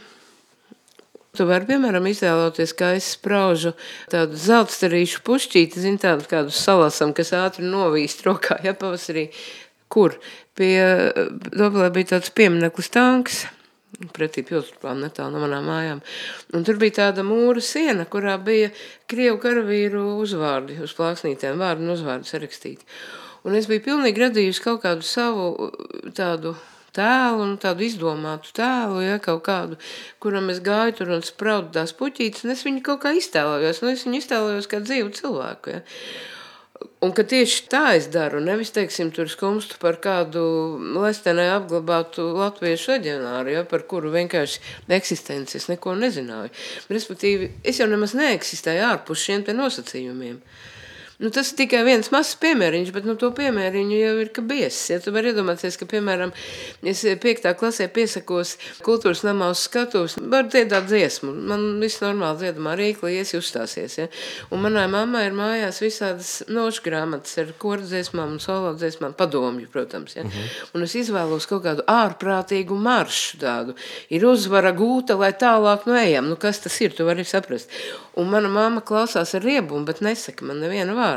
Tu vari, piemēram, iztēloties, kā es spraužu tādu zeltsterīšu pušķīti, zin tādu kādu salasam, kas ātri novīst rokā, ja pavasarī. Kur? Pie Doblē bija tāds piemineklis tanks, pretī pilsētām netālu no manām mājām. Un tur bija tāda mūra siena, kurā bija krievu karavīru uzvārdi uz plāksnītēm, vārdu un uzvārdu sarakstīti. Un es biju pilnīgi radījusi kaut kādu savu tādu tēlu, nu, tādu izdomātu tēlu, ja, kaut kādu, kuram es gāju tur un spraudu tās puķītes, un es viņu kaut kā iztēlojos, un es viņu iztēlojos kā dzīvu cilvēku, ja. Un ka tieši tā es daru, nevis, teiksim, tur skumstu par kādu lestenē apglabātu latviešu leģionāru, ja, par kuru vienkārši eksistenci es neko nezināju. Respektīvi, es jau nemaz neeksistēju ārpus šiem te nosacījumiem. Nu, tas ir tikai viens mazs piemēriņš, bet nu, to piemēriņu jau ir biesis. Ja tu vari iedomāties, ka, piemēram, es piektā klasē piesakos kultūras namā uz skatuves, var dziedāt dziesmu. Man viss normāli dziedamā rīkli ies uzstāsies. Ja? Un manai mammai ir mājās visādas nošu grāmatas ar kordziesmām un solo dziesmām, padomju, protams. Ja? Uh mhm. -huh. Un es izvēlos kaut kādu ārprātīgu maršu tādu. Ir uzvara gūta, lai tālāk nu ejam. Nu, kas tas ir, tu vari saprast. Un mana mamma klausās ar riebumu, bet nesaka man nevienu vārdu.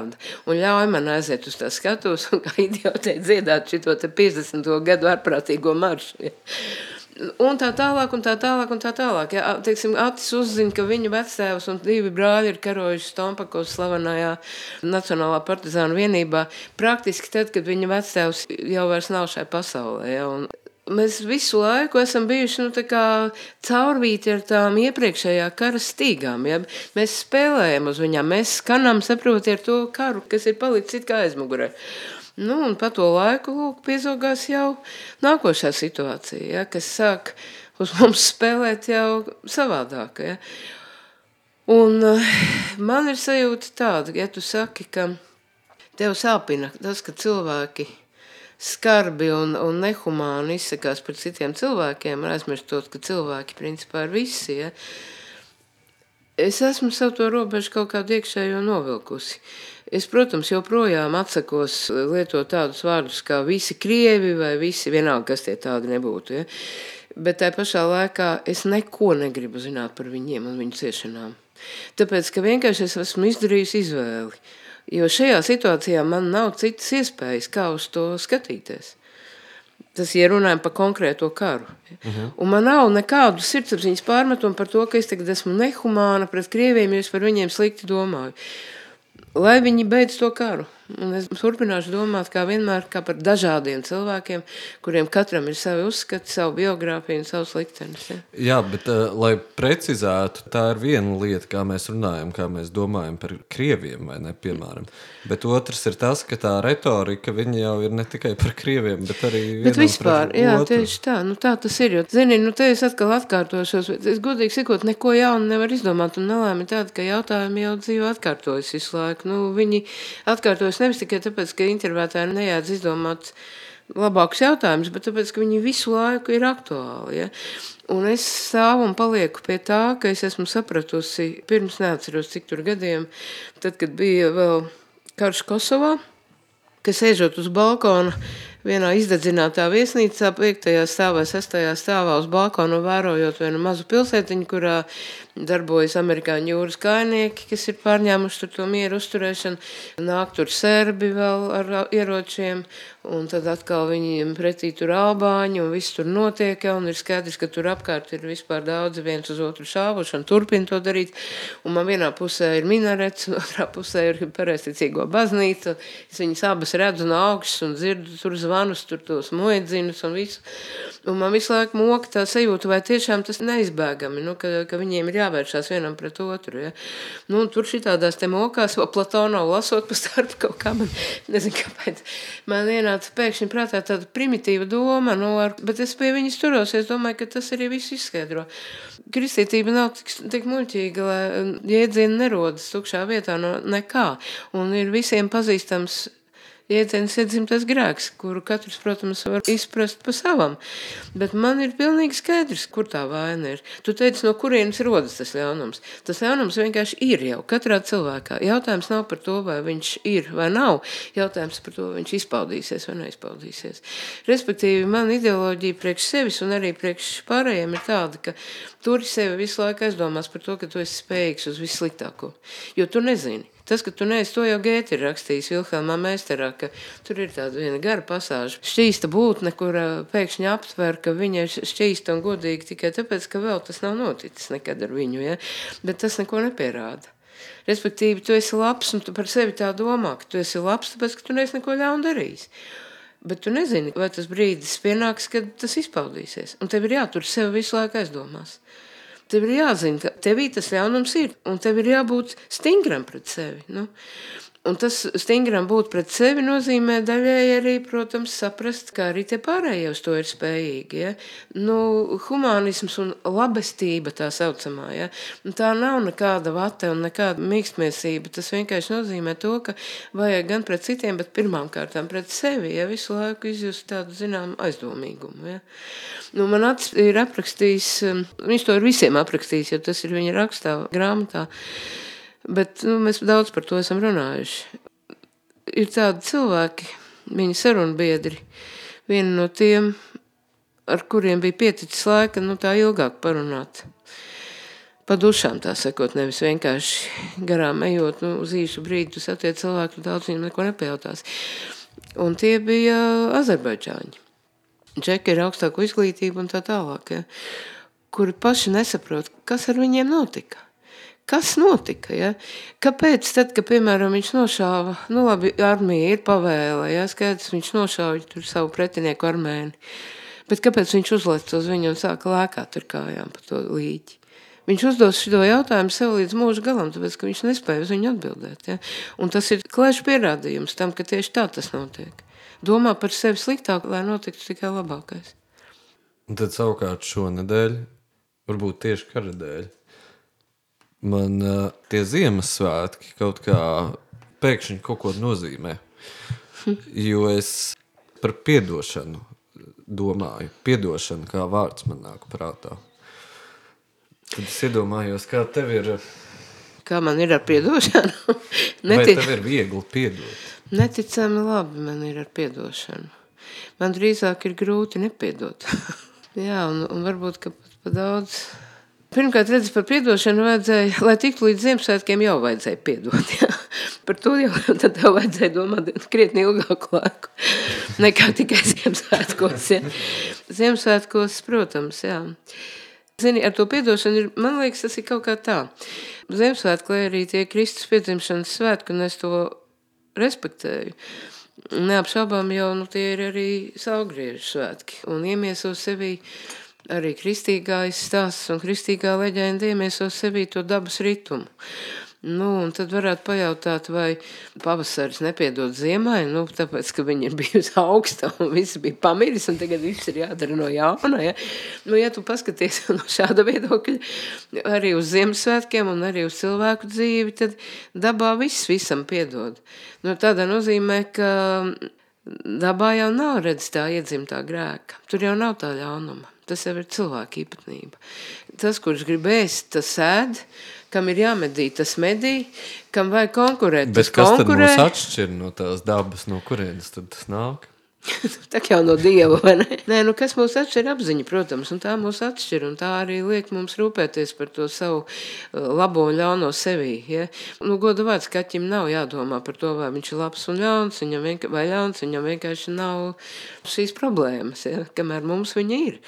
Un ļauj man aiziet uz tā skatus un kā idiotē dziedāt šito te 50. gadu ārprātīgo maršu. Ja. Un tā tālāk, un tā tālāk, un tā tālāk. Ja, teiksim, Atis uzzina, ka viņa vectēvs un divi brāļi ir karojuši Stompakos slavenajā Nacionālā partizānu vienībā. Praktiski tad, kad viņa vectēvs jau vairs nav šai pasaulē. Ja, un Mēs visu laiku esam bijuši nu, caurvīti ar tām iepriekšējā kara stīgām. Ja? Mēs spēlējam uz viņām, mēs skanam, saprotiet, ar to karu, kas ir palicis kā aizmugurē. Nu, un pa to laiku lūk, piezogās jau nākošā situācija, ja? kas sāk uz mums spēlēt jau savādāk. Ja? Un uh, man ir sajūta tāda, ja tu saki, ka tev sāpina tas, ka cilvēki skarbi un, un nehumāni izsakās par citiem cilvēkiem, aizmirstot, ka cilvēki principā ir visi, ja? Es esmu sev to robežu kaut kādu iekšējo novilkusi. Es, protams, joprojām atsakos lietot tādus vārdus kā visi krievi vai visi vienalga, kas tie tādi nebūtu. Ja? Bet tajā pašā laikā es neko negribu zināt par viņiem un viņu ciešanām. Tāpēc, ka vienkārši es esmu izdarījusi izvēli. Jo šajā situācijā man nav citas iespējas, kā uz to skatīties. Tas ir runājot par konkrēto karu. Uh mhm. -huh. Un man nav nekādu sirdsapziņas pārmetumu par to, ka es tagad esmu nehumāna pret krieviem, jo es par viņiem slikti domāju. Lai viņi beidz to karu. Un es turpināšu domāt, kā vienmēr, kā par dažādiem cilvēkiem, kuriem katram ir savi uzskati, savu biogrāfiju un savus liktenis. Ja? Jā, bet, uh, lai precizētu, tā ir viena lieta, kā mēs runājam, kā mēs domājam par krieviem, vai ne, piemēram. Bet otrs ir tas, ka tā retorika jau ir ne tikai par krieviem, bet arī bet vispār, jā, otru. tieši tā, nu tā tas ir. Jo, zini, nu te es atkal atkārtošos, bet es godīgi sakot, neko jaunu nevar izdomāt, un nelēmi tāda, ka jautājumi jau dzīvo atkārtojas visu laiku. Nu, viņi atkārtojas jautājums nevis tikai tāpēc, ka intervētāji nejādz izdomāt labākus jautājumus, bet tāpēc, ka viņi visu laiku ir aktuāli. Ja? Un es stāvu un palieku pie tā, ka es esmu sapratusi, pirms neatceros, cik tur gadiem, tad, kad bija vēl karš Kosovā, ka sēžot uz balkona, vienā izdedzinātā viesnīcā, 5. stāvā, 6. stāvā uz balkonu, vērojot vienu mazu pilsētiņu, kurā darbojas amerikāņu jūras kainieki, kas ir pārņēmuši to mieru uzturēšanu. Nāk tur serbi vēl ar ieročiem, un tad atkal viņiem pretī tur albāņi, un viss tur notiek, ja, un ir skaidrs, ka tur apkārt ir vispār daudzi viens uz otru šāvuši, un turpina to darīt. Un man vienā pusē ir minarets, un otrā pusē ir pareisticīgo baznīca. Es viņas abas redzu no augšas un dzirdu tur zvanus, tur tos muedzinus un visu. Un man visu laiku moka tā sajūta, vai tiešām tas neizbēgami, nu, ka, ka viņiem ir jāvēršās vienam pret otru. Ja? Nu, tur šitādās te mokās, vēl Platonovu lasot pa starp kaut kā, man nezinu, kāpēc. Man ienāca pēkšņi prātā tāda primitīva doma, nu, ar, bet es pie viņas turos, es domāju, ka tas arī viss izskaidro. Kristietība nav tik, tik muļķīga, lai jēdzieni nerodas tukšā vietā no nekā. Un ir visiem pazīstams jēdziens iedzimtais grēks, kuru katrs, protams, var izprast pa savam. Bet man ir pilnīgi skaidrs, kur tā vaina ir. Tu teici, no kurienes rodas tas ļaunums. Tas ļaunums vienkārši ir jau katrā cilvēkā. Jautājums nav par to, vai viņš ir vai nav. Jautājums par to, vai viņš izpaudīsies vai neizpaudīsies. Respektīvi, man ideoloģija priekš sevis un arī priekš pārējiem ir tāda, ka turi sevi visu laiku aizdomās par to, ka tu esi spējīgs uz vissliktāko. Jo tu nezini. Tas, ka tu neesi to jau Gēti ir rakstījis Vilhelmā Meisterā, ka tur ir tāda viena gara pasāža. Šķīsta būtne, kur pēkšņi aptver, ka viņa ir šķīsta un godīga tikai tāpēc, ka vēl tas nav noticis nekad ar viņu, ja? bet tas neko nepierāda. Respektīvi, tu esi labs un tu par sevi tā domā, ka tu esi labs, tāpēc, ka tu neesi neko ļaunu darījis. Bet tu nezini, vai tas brīdis pienāks, kad tas izpaudīsies. Un tev ir jātur sev visu laiku aizdomās. Tev ir jāzina, ka tevī tas ļaunums ir, un tev ir jābūt stingram pret sevi. Nu? Un tas stingram būt pret sevi nozīmē daļēji arī, protams, saprast, ka arī tie pārējie uz to ir spējīgi. Ja? Nu, humanisms un labestība tā saucamā, ja? Tā nav nekāda vate un nekāda mīkstmiesība. Tas vienkārši nozīmē to, ka vajag gan pret citiem, bet pirmām kārtām pret sevi, ja visu laiku izjust tādu, zinām, aizdomīgumu. Ja? Nu, man ats ir aprakstījis, viņš to ir visiem aprakstījis, jo tas ir viņa rakstā grāmatā. Bet nu, mēs daudz par to esam runājuši. Ir tādi cilvēki, viņa sarunbiedri, viena no tiem, ar kuriem bija pieticis laika, nu tā ilgāk parunāt. Pa dušām tā sakot, nevis vienkārši garām ejot, nu uz īsu brīdi tu satiec cilvēku, daudz viņam neko nepajautās. Un tie bija Azerbaidžāņi. Džeki ir augstāko izglītību un tā tālāk, ja, kuri paši nesaprot, kas ar viņiem notika. Kas notika? Ja? Kāpēc tad, kad, piemēram, viņš nošāva, nu labi, armija ir pavēle, ja, skaidrs, viņš nošāva savu pretinieku armēni, bet kāpēc viņš uzlec uz viņu un sāka lēkāt ar kājām pa to līķi? Viņš uzdos šo jautājumu sev līdz mūža galam, tāpēc, ka viņš nespēja uz viņu atbildēt. Ja? Un tas ir klēšs pierādījums tam, ka tieši tā tas notiek. Domā par sevi sliktāk, lai notiktu tikai labākais. Un tad savukārt šonadēļ, varbūt tieši kara dēļ, man uh, tie Ziemassvētki kaut kā pēkšņi kaut ko nozīmē. Jo es par piedošanu domāju. Piedošana kā vārds man nāk prātā. Tad es iedomājos, kā tev ir. Kā man ir ar piedošanu? Vai Netic, tev ir viegli piedot? neticami labi man ir ar piedošanu. Man drīzāk ir grūti nepiedot. Jā, un, un varbūt, ka pat pa daudz. Pirmkārt, redz, par piedošanu vajadzēja, lai tiktu līdz Ziemassvētkiem, jau vajadzēja piedot. Jā. Par to jau tad tev vajadzēja domāt krietni ilgāku laiku nekā tikai Ziemassvētkos. Jā. Ziemassvētkos, protams, jā. Zini, ar to piedošanu ir, man liekas, tas ir kaut kā tā. Ziemassvētku, lai arī tie Kristus piedzimšanas svētki, un es to respektēju. Neapšaubām jau nu, tie ir arī saulgriežu svētki. Un iemieso sevī arī kristīgais stāsts un kristīgā leģenda iemieso sevī to dabas ritumu. Nu, un tad varētu pajautāt, vai pavasaris nepiedod ziemai, nu, tāpēc, ka viņa ir bijusi augsta un viss bija pamiris, un tagad viss ir jādara no jauna. Ja, nu, ja tu paskaties no šāda viedokļa arī uz Ziemassvētkiem un arī uz cilvēku dzīvi, tad dabā viss visam piedod. Nu, tādā nozīmē, ka dabā jau nav redz tā iedzimtā grēka. Tur jau nav tā ļaunuma. Tas jau ir cilvēka īpatnība. Tas, kurš grib ēst, tas ēd, kam ir jāmedī, tas medī, kam vajag konkurēt, Bet kas tad konkurē. mūs atšķir no tās dabas, no kurienes tad tas nāk? Tā jau no dieva, vai ne? Nē, nu kas mūs atšķir apziņa, protams, un tā mūs atšķir, un tā arī liek mums rūpēties par to savu uh, labo un ļauno sevī, ja? Nu, goda vārds kaķim nav jādomā par to, vai viņš ir labs un ļauns, viņam vienkārši, vai ļauns, viņam vienkārši nav šīs problēmas, ja? kamēr mums viņa ir.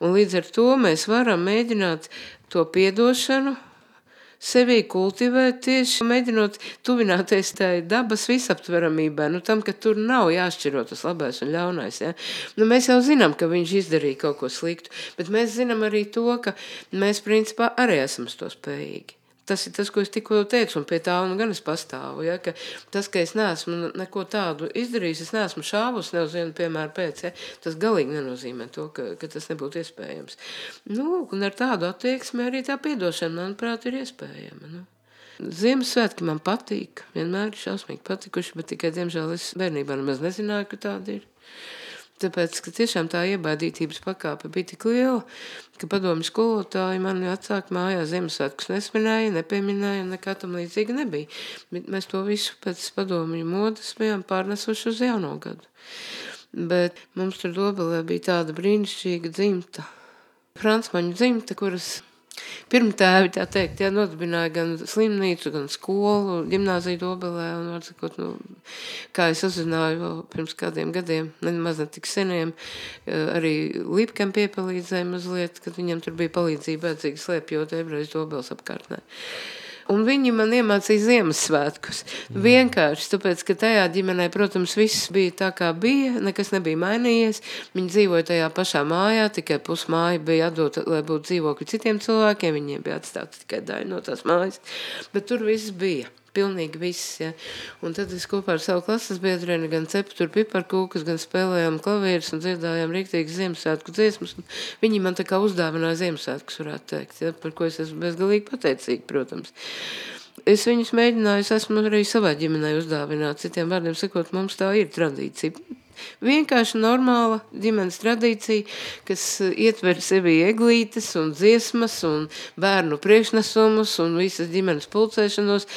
Un līdz ar to mēs varam mēģināt to piedošanu, sevī kultivēt tieši mēģinot tuvināties tai dabas visaptveramībai, nu tam, ka tur nav jāšķiro tas labais un ļaunais, ja? Nu, mēs jau zinām, ka viņš izdarīja kaut ko sliktu, bet mēs zinām arī to, ka mēs principā arī esam to spējīgi. Tas ir tas, ko es tikko teicu, un pie tā un gan es pastāvu. Ja, ka tas, ka es neesmu neko tādu izdarījis, es neesmu šāvus ne uz vienu piemēru pēc, ja, tas galīgi nenozīmē to, ka, ka tas nebūtu iespējams. Nu, un ar tādu attieksmi arī tā piedošana, manuprāt, ir iespējama. Nu. Ziemassvētki man patīk, vienmēr ir šausmīgi patikuši, bet tikai, diemžēl, es bērnībā nemaz nezināju, ka tāda ir. Tāpēc, ka tiešām tā iebādītības pakāpe bija tik liela, ka padomju skolotāji mani atsāk mājās Ziemassvētkus nesvinēja, nepieminēja nekā tam līdzīga nebija. Bet mēs to visu pēc padomju modas bijām pārnesuši uz jauno gadu. Bet mums tur dobelē bija tāda brīnišķīga dzimta. Francmaņu dzimta, kuras Pirmtēvi, tā teikt, jā, nodibināja gan slimnīcu, gan skolu, ģimnāziju dobelē, un, var sakot, nu, kā es uzzināju vēl pirms kādiem gadiem, nemaz ne tik seniem, eh, arī Lipkam piepalīdzēja mazliet, kad viņam tur bija palīdzība vajadzīga slēpjot ebrejas dobeles apkārtnē. Un viņi man iemācīja Ziemassvētkus. Mm. Vienkārši tāpēc, ka tajā ģimenē, protams, viss bija tā, kā bija, nekas nebija mainījies. Viņi dzīvoja tajā pašā mājā, tikai pusmāja bija atdota, lai būtu dzīvokļi citiem cilvēkiem. Viņiem bija atstāta tikai daļa no tās mājas. Bet tur viss bija. Pilnīgi viss. Ja. Un tad es kopā ar savu klases biedreni gan cepu tur piparkūkas, gan spēlējām klavierus un dziedājām rīktīgas Ziemassvētku dziesmas. Viņi man tā kā uzdāvināja Ziemassvētkus, varētu teikt, ja, par ko es esmu bezgalīgi pateicīgi, protams. Es viņus mēģināju, es esmu arī savā ģimenē uzdāvināt. Citiem vārdiem sakot, mums tā ir tradīcija. Vienkārši normāla ģimenes tradīcija, kas ietver sevi eglītes un dziesmas un bērnu priekšnesumus un visas ģimenes pulcēšanos.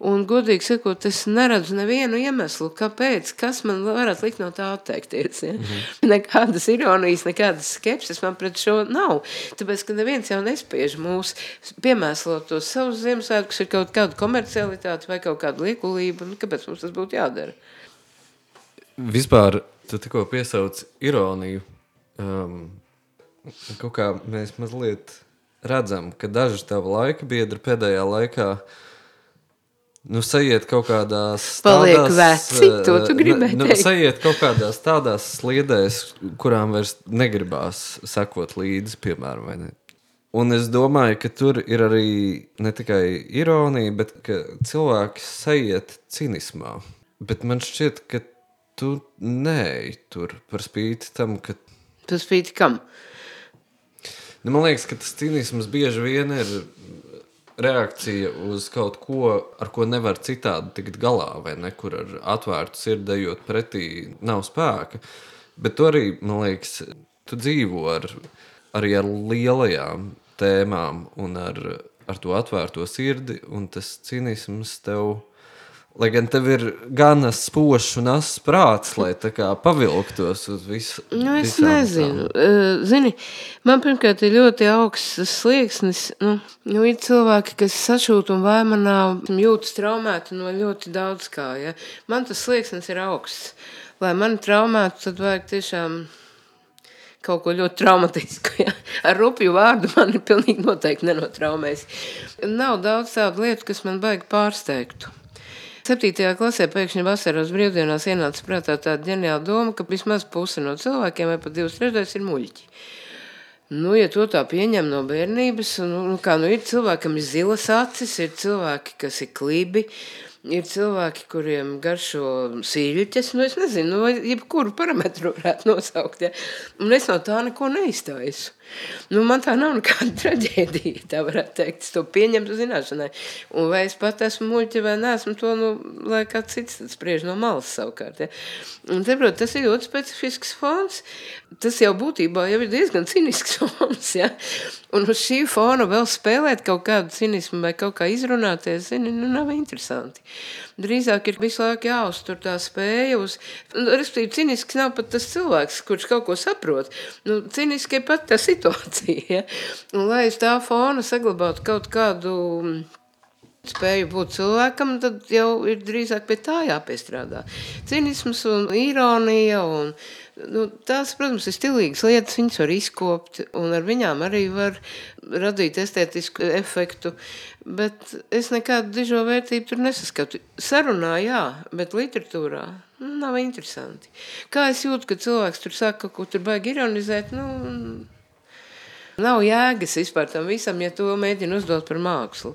Un, godīgi sakot, es neredzu nevienu iemeslu, kāpēc, kas man varētu likt no tā atteikties. Ja? Mm -hmm. Nekādas ironijas, nekādas skepses man pret šo nav. Tāpēc, ka neviens jau nespiež mūs piemēslot tos savus Ziemassvētkus ar kaut kādu komercialitāti vai kaut kādu liekulību. Nu, kāpēc mums tas būtu jādara? Vispār tu tikko piesauc ironiju. Um, kaut kā mēs mazliet redzam, ka daži tavi laika biedri pēdējā laikā nu, sajiet kaut kādās Paliek veci, to tu gribēji nu, teikt. sajiet kaut kādās tādās sliedēs, kurām vairs negribās sekot līdzi, piemēram, vai ne? Un es domāju, ka tur ir arī ne tikai ironija, bet ka cilvēki sajiet cinismā. Bet man šķiet, ka tu nē, tur par spīti tam, ka Tas spīti kam? Nu, man liekas, ka tas cinisms bieži vien ir reakcija uz kaut ko, ar ko nevar citādi tikt galā, vai ne, kur ar atvērtu sirdi ejot pretī, nav spēka. Bet tu arī, man liekas, tu dzīvo ar, arī ar lielajām tēmām un ar, ar to atvērto sirdi, un tas cinisms tev Lai gan tev ir gan spožs un asins prāts, lai tā kā pavilktos uz visu. Nu, es nezinu. Uh, zini, man pirmkārt ir ļoti augsts slieksnis. Nu, nu, ir cilvēki, kas sašūt un vaimanā jūtas traumēti no ļoti daudz kā. Ja? Man tas slieksnis ir augsts. Lai mani traumētu, tad vajag tiešām kaut ko ļoti traumatisku. Ja? Ar rupju vārdu man ir pilnīgi noteikti nenotraumējis. Nav daudz tādu lietu, kas man baigi pārsteigtu. Septītajā klasē pēkšņi vasaras brīvdienās ienāca prātā tāda ģeniāla doma, ka vismaz puse no cilvēkiem vai pat divas trešdaļas ir muļķi. Nu, ja to tā pieņem no bērnības, nu, nu kā nu ir cilvēkam ir zilas acis, ir cilvēki, kas ir klibi, ir cilvēki, kuriem garšo sīļķes, nu es nezinu, nu, jebkuru parametru varētu nosaukt, ja? un es no tā neko neiztaisu. Nu, man tā nav nekāda traģēdija, tā varētu teikt. Es to pieņemtu zināšanai. Un vai es pat esmu muļķi vai neesmu, to, nu, lai kāds cits spriež no malas savukārt. Ja. Un, saprot, tas ir ļoti specifisks fons. Tas jau būtībā jau ir diezgan cinisks fons. Ja. Un uz šī fona vēl spēlēt kaut kādu cinismu vai kaut kā izrunāties, zini, nu, nav interesanti. Drīzāk ir visu laiku jāuztur tā spēja uz, nu, respektīvi, cinisks nav pat tas cilvēks, kurš kaut ko saprot. Nu, ciniski ir pat tā situācija situācija. Ja? Un, lai uz tā fona saglabātu kaut kādu mm, spēju būt cilvēkam, tad jau ir drīzāk pie tā jāpiestrādā. Cinisms un ironija un nu, tās, protams, ir stilīgas lietas, viņas var izkopt un ar viņām arī var radīt estētisku efektu, bet es nekādu dižo vērtību tur nesaskatu. Sarunā, jā, bet literatūrā nu, nav interesanti. Kā es jūtu, ka cilvēks tur saka, ko tur baigi ironizēt, nu, Nav jēgas vispār tam visam, ja to mēģina uzdot par mākslu.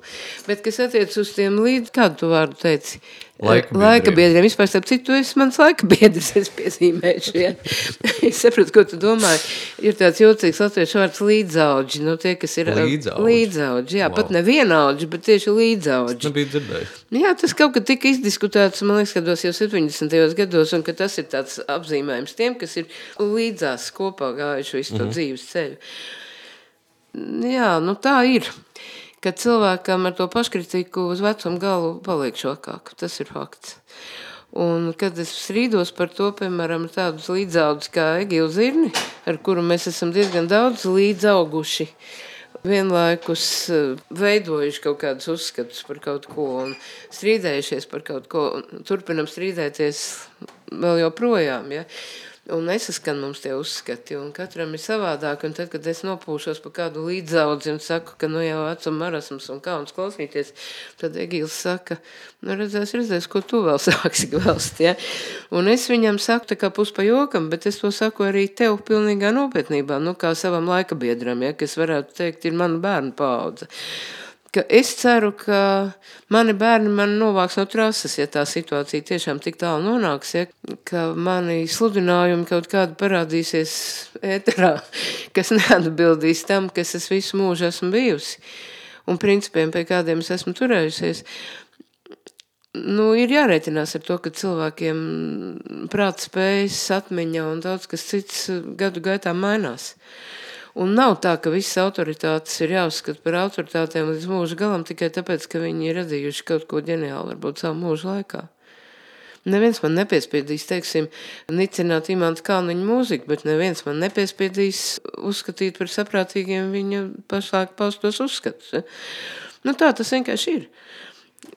Bet, kas attiec uz tiem līdz, kādu tu vārdu teici? Laika biedriem. Laika biedriem. Vispār, starp citu, tu esi mans laika biedrs, es piezīmēšu. Ja? es sapratu, ko tu domāji. Ir tāds jocīgs latviešu vārds līdzaudži. Nu, tie, kas ir līdzaudži. līdzaudži jā, wow. pat ne vienaudži, bet tieši līdzaudži. Tas nebija dzirdējis. Jā, tas kaut kad tika izdiskutēts, man liekas, gados jau 70. gados, un ka tas ir tāds apzīmējums tiem, kas ir līdzās kopā gājuši visu to mm -hmm. dzīves ceļu. Jā, nu tā ir. Kad cilvēkam ar to paškritiku uz vecumu galu paliek šokāk. Tas ir fakts. Un, kad es strīdos par to, piemēram, tādus līdzaudus kā Egīla Zirni, ar kuru mēs esam diezgan daudz līdzauguši, vienlaikus eh, veidojuši kaut kādus uzskatus par kaut ko un strīdējušies par kaut ko, turpinam strīdēties vēl joprojām. Ja? Un nesaskan mums tie uzskati, un katram ir savādāk. Un tad, kad es nopūšos pa kādu līdzaudzi un saku, ka nu jau vecuma marasms un kauns klausīties, tad Egīls saka, nu redzēs, redzēs, ko tu vēl sāksi gvelst, ja? Un es viņam saku tā kā pus pa jokam, bet es to saku arī tev pilnīgā nopietnībā, nu kā savam laika biedram, ja, kas varētu teikt, ir mana bērnu paudze ka es ceru, ka mani bērni man novāks no trases, ja tā situācija tiešām tik tālu nonāks, ja, ka mani sludinājumi kaut kādi parādīsies ēterā, kas neatbildīs tam, kas es visu mūžu esmu bijusi, un principiem, pie kādiem es esmu turējusies. Nu, ir jārēķinās ar to, ka cilvēkiem prāta spējas, atmiņa un daudz kas cits gadu gaitā mainās. Uh, Un nav tā, ka visas autoritātes ir jāuzskata par autoritātēm līdz mūža galam tikai tāpēc, ka viņi ir radījuši kaut ko ģeniālu, varbūt savu mūžu laikā. Neviens man nepiespiedīs, teiksim, nicināt imanta Kalniņa mūziku, bet neviens man nepiespiedīs uzskatīt par saprātīgiem viņa pašlaik paustos uzskatus. Nu tā tas vienkārši ir.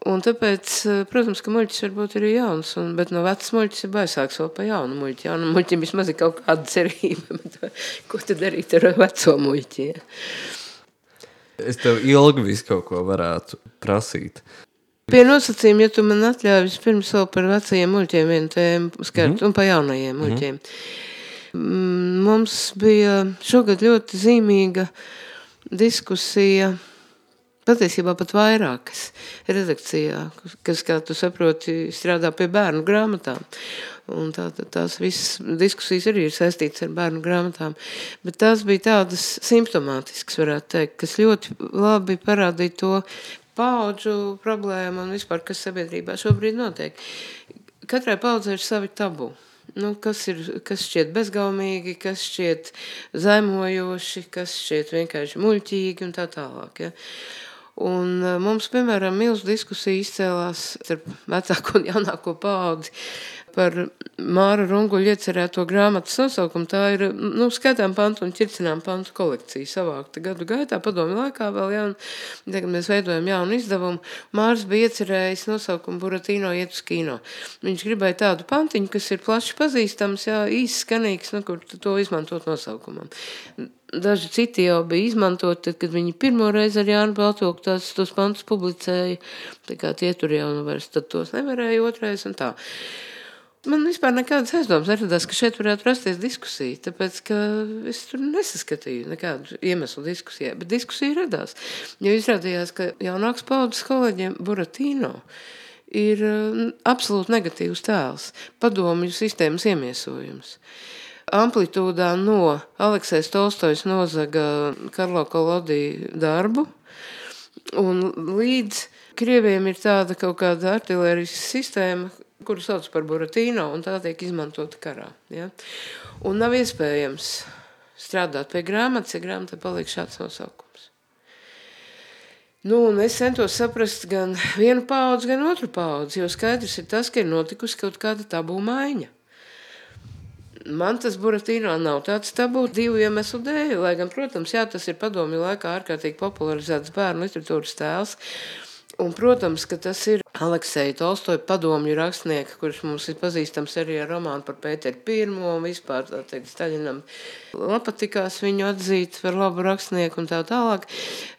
Un tāpēc, eh, protams, ka muļķis var būt arī jauns, un, bet no vecas muļķis ir baisāks vēl pa jaunu muļķi. Jaunu muļķim vismaz ir kaut kāda cerība, bet ko tad darīt ar veco muļķi? Ja? Es tev ilgi visu kaut ko varētu prasīt. Pie nosacījuma, ja tu man atļauj vispirms vēl par vecajiem muļķiem vienu tēmu skart, mm. un pa jaunajiem mhm. muļķiem. Mm. Mums bija šogad ļoti zīmīga diskusija patiesībā pat vairākas redakcijā, kas, kā tu saproti, strādā pie bērnu grāmatām. Un tā, tā, tās visas diskusijas arī ir saistītas ar bērnu grāmatām. Bet tās bija tādas simptomātiskas, varētu teikt, kas ļoti labi parādīja to paudžu problēmu un vispār, kas sabiedrībā šobrīd notiek. Katrai paudzei ir savi tabu. Nu, kas, ir, kas šķiet bezgaumīgi, kas šķiet zaimojoši, kas šķiet vienkārši muļķīgi un tā tālāk. Ja? Un eh, mums, piemēram, milzu diskusija izcēlās starp vecāko un jaunāko paudzi par Māra Runguļa iecerēto grāmatas nosaukumu. Tā ir nu, skatām pantu un ķircinām pantu kolekcija savākta gadu gaitā, padomi laikā vēl jaun, tagad mēs veidojam jaunu izdevumu. Mārs bija iecerējis nosaukumu Buratīno iet uz kino. Viņš gribēja tādu pantiņu, kas ir plaši pazīstams, jā, īsi skanīgs, nu, kur to izmantot nosaukumam. Daži citi jau bija izmantoti, tad, kad viņi pirmo reizi ar Jānu Baltoku tās, tos pantus publicēja. Tā kā tie tur jau nu vairs tad tos nevarēja otrais un tā. Man vispār nekādas aizdomas neradās, ka šeit varētu rasties diskusija, tāpēc, es tur nesaskatīju nekādu iemeslu diskusijai, bet diskusija radās. Jo izrādījās, ka jaunāks paudzes kolēģiem Buratīno ir absolūti negatīvs tēls, padomju sistēmas iemiesojums. Amplitūdā no Aleksēs Tolstojs nozaga Karlo Kolodī darbu, un līdz Krieviem ir tāda kaut kāda artilērijas sistēma, kuru sauc par Buratīno, un tā tiek izmantota karā. Ja? Un nav iespējams strādāt pie grāmatas, ja grāmatā paliek šāds nosaukums. Nu, es centos saprast gan vienu paudzi, gan otru paudzi, jo skaidrs ir tas, ka ir notikusi kaut kāda tabū maiņa. Man tas Buratīno nav tāds tabū divu iemeslu dēļ, lai gan, protams, jā, tas ir padomju laikā ārkārtīgi popularizēts bērnu literatūras tēls. Un, protams, ka tas ir Alekseja Tolstoja padomju rakstnieka, kurš mums ir pazīstams arī ar romānu par Pēteru Pirmo un vispār, tā teikt, Staļinam patikās viņu atzīt par labu rakstnieku un tā tālāk,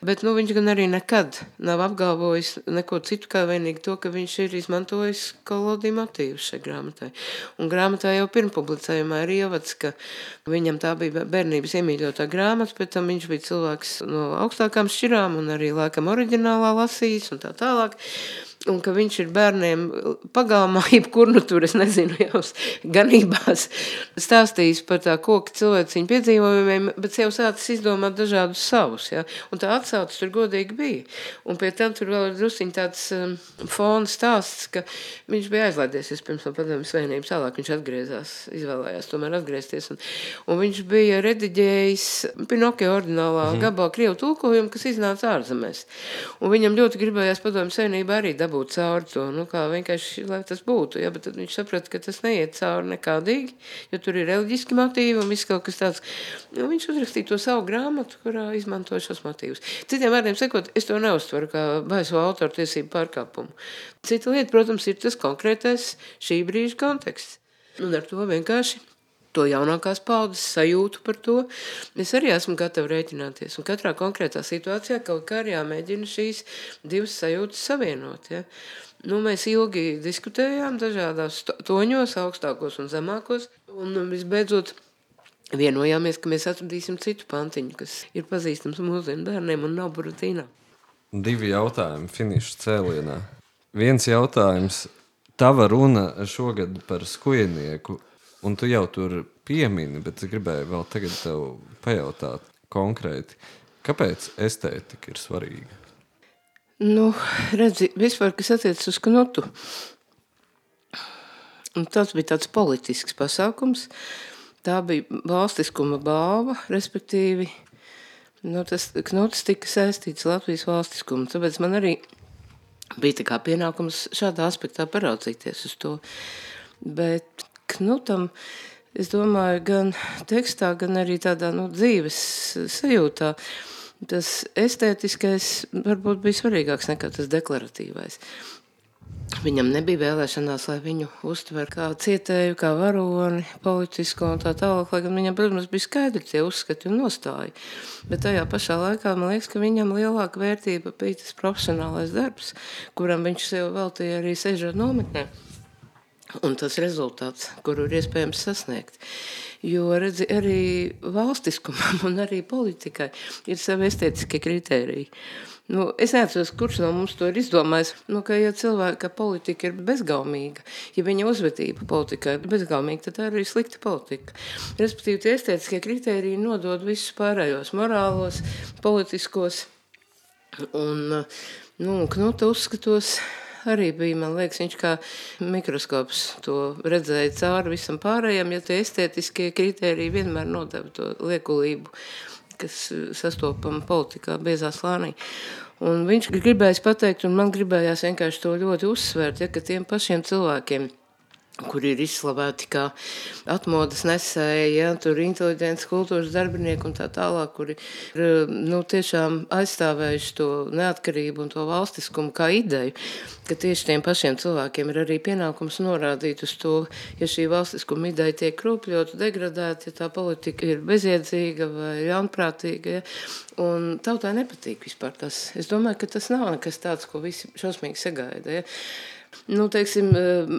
bet, nu, viņš gan arī nekad nav apgalvojis neko citu kā vienīgi to, ka viņš ir izmantojis kolodiju motīvus šai grāmatai. Un grāmatā jau pirmpublicējumā ir ievads, ka viņam tā bija bērnības iemīļotā grāmata, pēc tam viņš bija cilvēks no augstākām šķirām un arī laikam oriģinālā lasījis un tā tālāk un ka viņš ir bērniem pagalmā, jebkur nu tur, es nezinu, jau ganībās stāstījis par tā koka cilvēciņu piedzīvojumiem, bet jau sācis izdomāt dažādus savus, ja? un tā atsaucis tur godīgi bija. Un pie tam tur vēl ir drusiņ tāds um, fona stāsts, ka viņš bija aizlaidies pirms no padomjas vienības, tālāk viņš atgriezās, izvēlējās tomēr atgriezties, un, un viņš bija rediģējis Pinokio ordinālā mm. gabalā Krievu tulkojumu, kas iznāca ārzemēs. Un viņam ļoti gribējās padomjas vienība arī dabūt dabūt cauri to, nu, kā vienkārši, lai tas būtu, ja, bet tad viņš saprata, ka tas neiet cauri nekādīgi, jo tur ir reliģiski motīvi un viss kaut kas tāds. Nu, viņš uzrakstīja to savu grāmatu, kurā izmantoja šos motīvus. Citiem vārdiem sakot, es to neuztveru kā baiso autortiesību pārkāpumu. Cita lieta, protams, ir tas konkrētais šī brīža konteksts. Un ar to vienkārši to jaunākās paudzes sajūtu par to, es arī esmu gatava rēķināties. Un katrā konkrētā situācijā kaut kā arī jāmēģina šīs divas sajūtas savienot. Ja? Nu, mēs ilgi diskutējām dažādās toņos, augstākos un zemākos, un visbeidzot vienojāmies, ka mēs atradīsim citu pantiņu, kas ir pazīstams mūsdienu bērniem un nav buratīnā. Divi jautājumi finiša cēlienā. Viens jautājums. Tava runa šogad par skujnieku Un tu jau tur piemini, bet es gribēju vēl tagad tev pajautāt konkrēti, kāpēc estētika ir svarīga? Nu, redzi, vispār, kas attiecas uz knutu, un tas bija tāds politisks pasākums, tā bija valstiskuma balva, respektīvi, nu, tas knuts tika saistīts Latvijas valstiskumu, tāpēc man arī bija pienākums šādā aspektā paraudzīties uz to. Bet Knutam, es domāju, gan tekstā, gan arī tādā nu, dzīves sajūtā, tas estētiskais varbūt bija svarīgāks nekā tas deklaratīvais. Viņam nebija vēlēšanās, lai viņu uztver kā cietēju, kā varoni, politisko un tā tālāk, lai gan viņam, protams, bija skaidri tie uzskati un nostāja. Bet tajā pašā laikā man liekas, ka viņam lielāka vērtība bija tas profesionālais darbs, kuram viņš sev veltīja arī sežot nometnē un tas rezultāts, kuru ir iespējams sasniegt. Jo redzi, arī valstiskumam un arī politikai ir savi estētiskie kritēriji. Nu, es neatceros, kurš no mums to ir izdomājis. Nu, ka, ja cilvēka politika ir bezgaumīga, ja viņa uzvedība politikā ir bezgaumīga, tad tā ir arī slikta politika. Respektīvi, tie estētiskie kriteriji nodod visus pārējos morālos, politiskos. Un, nu, Knuta uzskatos, arī bija, man liekas, viņš kā mikroskops to redzēja cauri visam pārējiem, ja tie estētiskie kriteriji vienmēr nodeva to liekulību kas sastopama politikā, biezā slānī. Un viņš gribēja pateikt, un man gribējās vienkārši to ļoti uzsvērt, ja, ka tiem pašiem cilvēkiem, kuri ir izslavēti kā atmodas nesēji, ja, tur inteliģents kultūras darbinieki un tā tālāk, kuri ir nu, tiešām aizstāvējuši to neatkarību un to valstiskumu kā ideju, ka tieši tiem pašiem cilvēkiem ir arī pienākums norādīt uz to, ja šī valstiskuma ideja tiek kropļota, degradēta, ja tā politika ir bezjēdzīga vai ļaunprātīga, ja, un tautai nepatīk vispār tas. Es domāju, ka tas nav nekas tāds, ko visi šausmīgi sagaida, ja nu, teiksim, eh,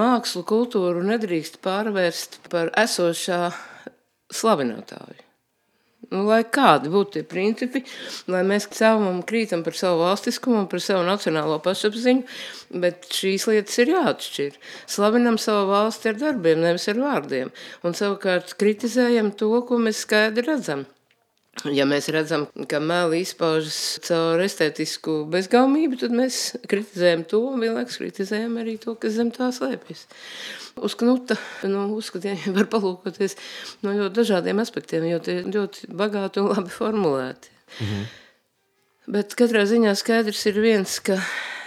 mākslu, kultūru nedrīkst pārvērst par esošā slavinātāju. Nu, lai kādi būtu tie principi, lai mēs savam krītam par savu valstiskumu un par savu nacionālo pašapziņu, bet šīs lietas ir jāatšķir. Slavinam savu valsti ar darbiem, nevis ar vārdiem, un savukārt kritizējam to, ko mēs skaidri redzam. Ja mēs redzam, ka meli izpaužas caur estētisku bezgaumību, tad mēs kritizējam to un vienlaikus kritizējam arī to, kas zem tā slēpjas. Uz knuta nu, uzskatījumi var palūkoties no ļoti dažādiem aspektiem, jo tie ļoti bagāti un labi formulēti. Mhm. Bet katrā ziņā skaidrs ir viens, ka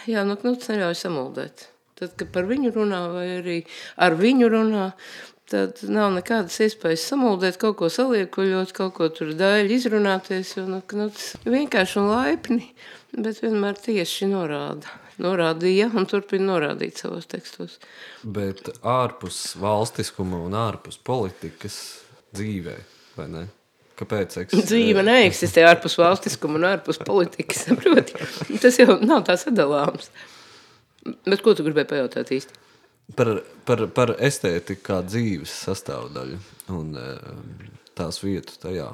jā, nu, knuts neļauj samuldēt. Tad, kad par viņu runā vai arī ar viņu runā, tad nav nekādas iespējas samuldēt, kaut ko saliekuļot, kaut ko tur daļu izrunāties, jo nu, nu, vienkārši un laipni, bet vienmēr tieši norāda. Norādīja un turpina norādīt savos tekstos. Bet ārpus valstiskuma un ārpus politikas dzīvē, vai ne? Kāpēc? Eks... Dzīve neeksistē ārpus valstiskuma un ārpus politikas, saproti. Tas jau nav tā sadalāms. Bet ko tu gribēji pajautāt īsti? Par, par, par estētiku kā dzīves sastāvdaļu un eh, tās vietu tajā.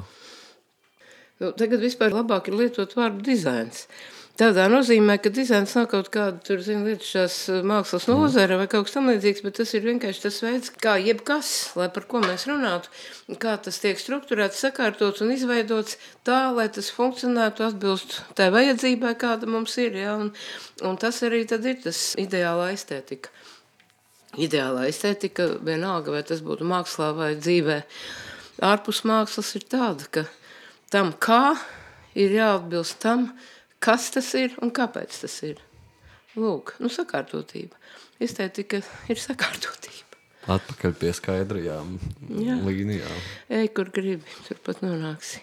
Nu, tagad vispār labāk ir lietot vārdu dizains. Tādā nozīmē, ka dizains nav kaut kāda tur, zin, lietušās eh, mākslas nozara vai kaut kas tam līdzīgs, bet tas ir vienkārši tas veids, kā jebkas, lai par ko mēs runātu, kā tas tiek strukturēts, sakārtots un izveidots tā, lai tas funkcionētu atbilst tai vajadzībai, kāda mums ir, ja, un, un tas arī tad ir tas ideālā estētika ideālā estētika, vienalga, vai tas būtu mākslā vai dzīvē, ārpus mākslas ir tāda, ka tam kā ir jāatbilst tam, kas tas ir un kāpēc tas ir. Lūk, nu sakārtotība. Estētika ir sakārtotība. Atpakaļ pie skaidrajām Jā. līnijām. Ej, kur gribi, turpat nonāksi.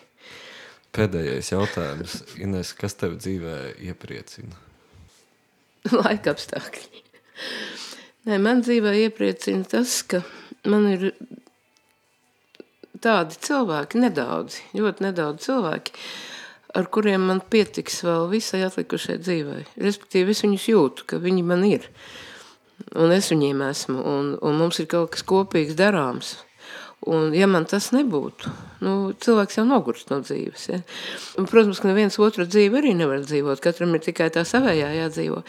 Pēdējais jautājums. Ines, kas tev dzīvē iepriecina? Laika apstākļi. Nē, man dzīvē iepriecina tas, ka man ir tādi cilvēki, nedaudzi, ļoti nedaudz cilvēki, ar kuriem man pietiks vēl visai atlikušai dzīvei. Respektīvi, es viņus jūtu, ka viņi man ir, un es viņiem esmu, un, un mums ir kaut kas kopīgs darāms. Un, ja man tas nebūtu, nu, cilvēks jau nogurst no dzīves. Ja? Un, protams, ka neviens otru dzīvi arī nevar dzīvot. Katram ir tikai tā savējā jādzīvo.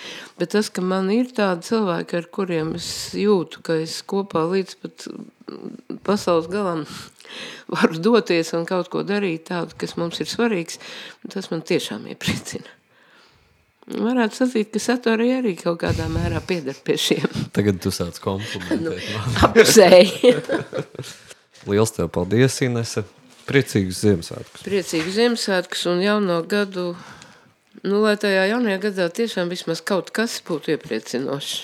Bet tas, ka man ir tādi cilvēki, ar kuriem es jūtu, ka es kopā līdz pat pasaules galam varu doties un kaut ko darīt tādu, kas mums ir svarīgs, tas man tiešām iepriecina. Varētu sacīt, ka Satorija arī kaut kādā mērā pieder pie šiem. Tagad tu sāc komplimentēt. nu, apsēji. Liels tev paldies, Inese. Priecīgus Ziemassvētkus. Priecīgus Ziemassvētkus un jauno gadu. Nu, lai tajā jaunajā gadā tiešām vismaz kaut kas būtu iepriecinošs.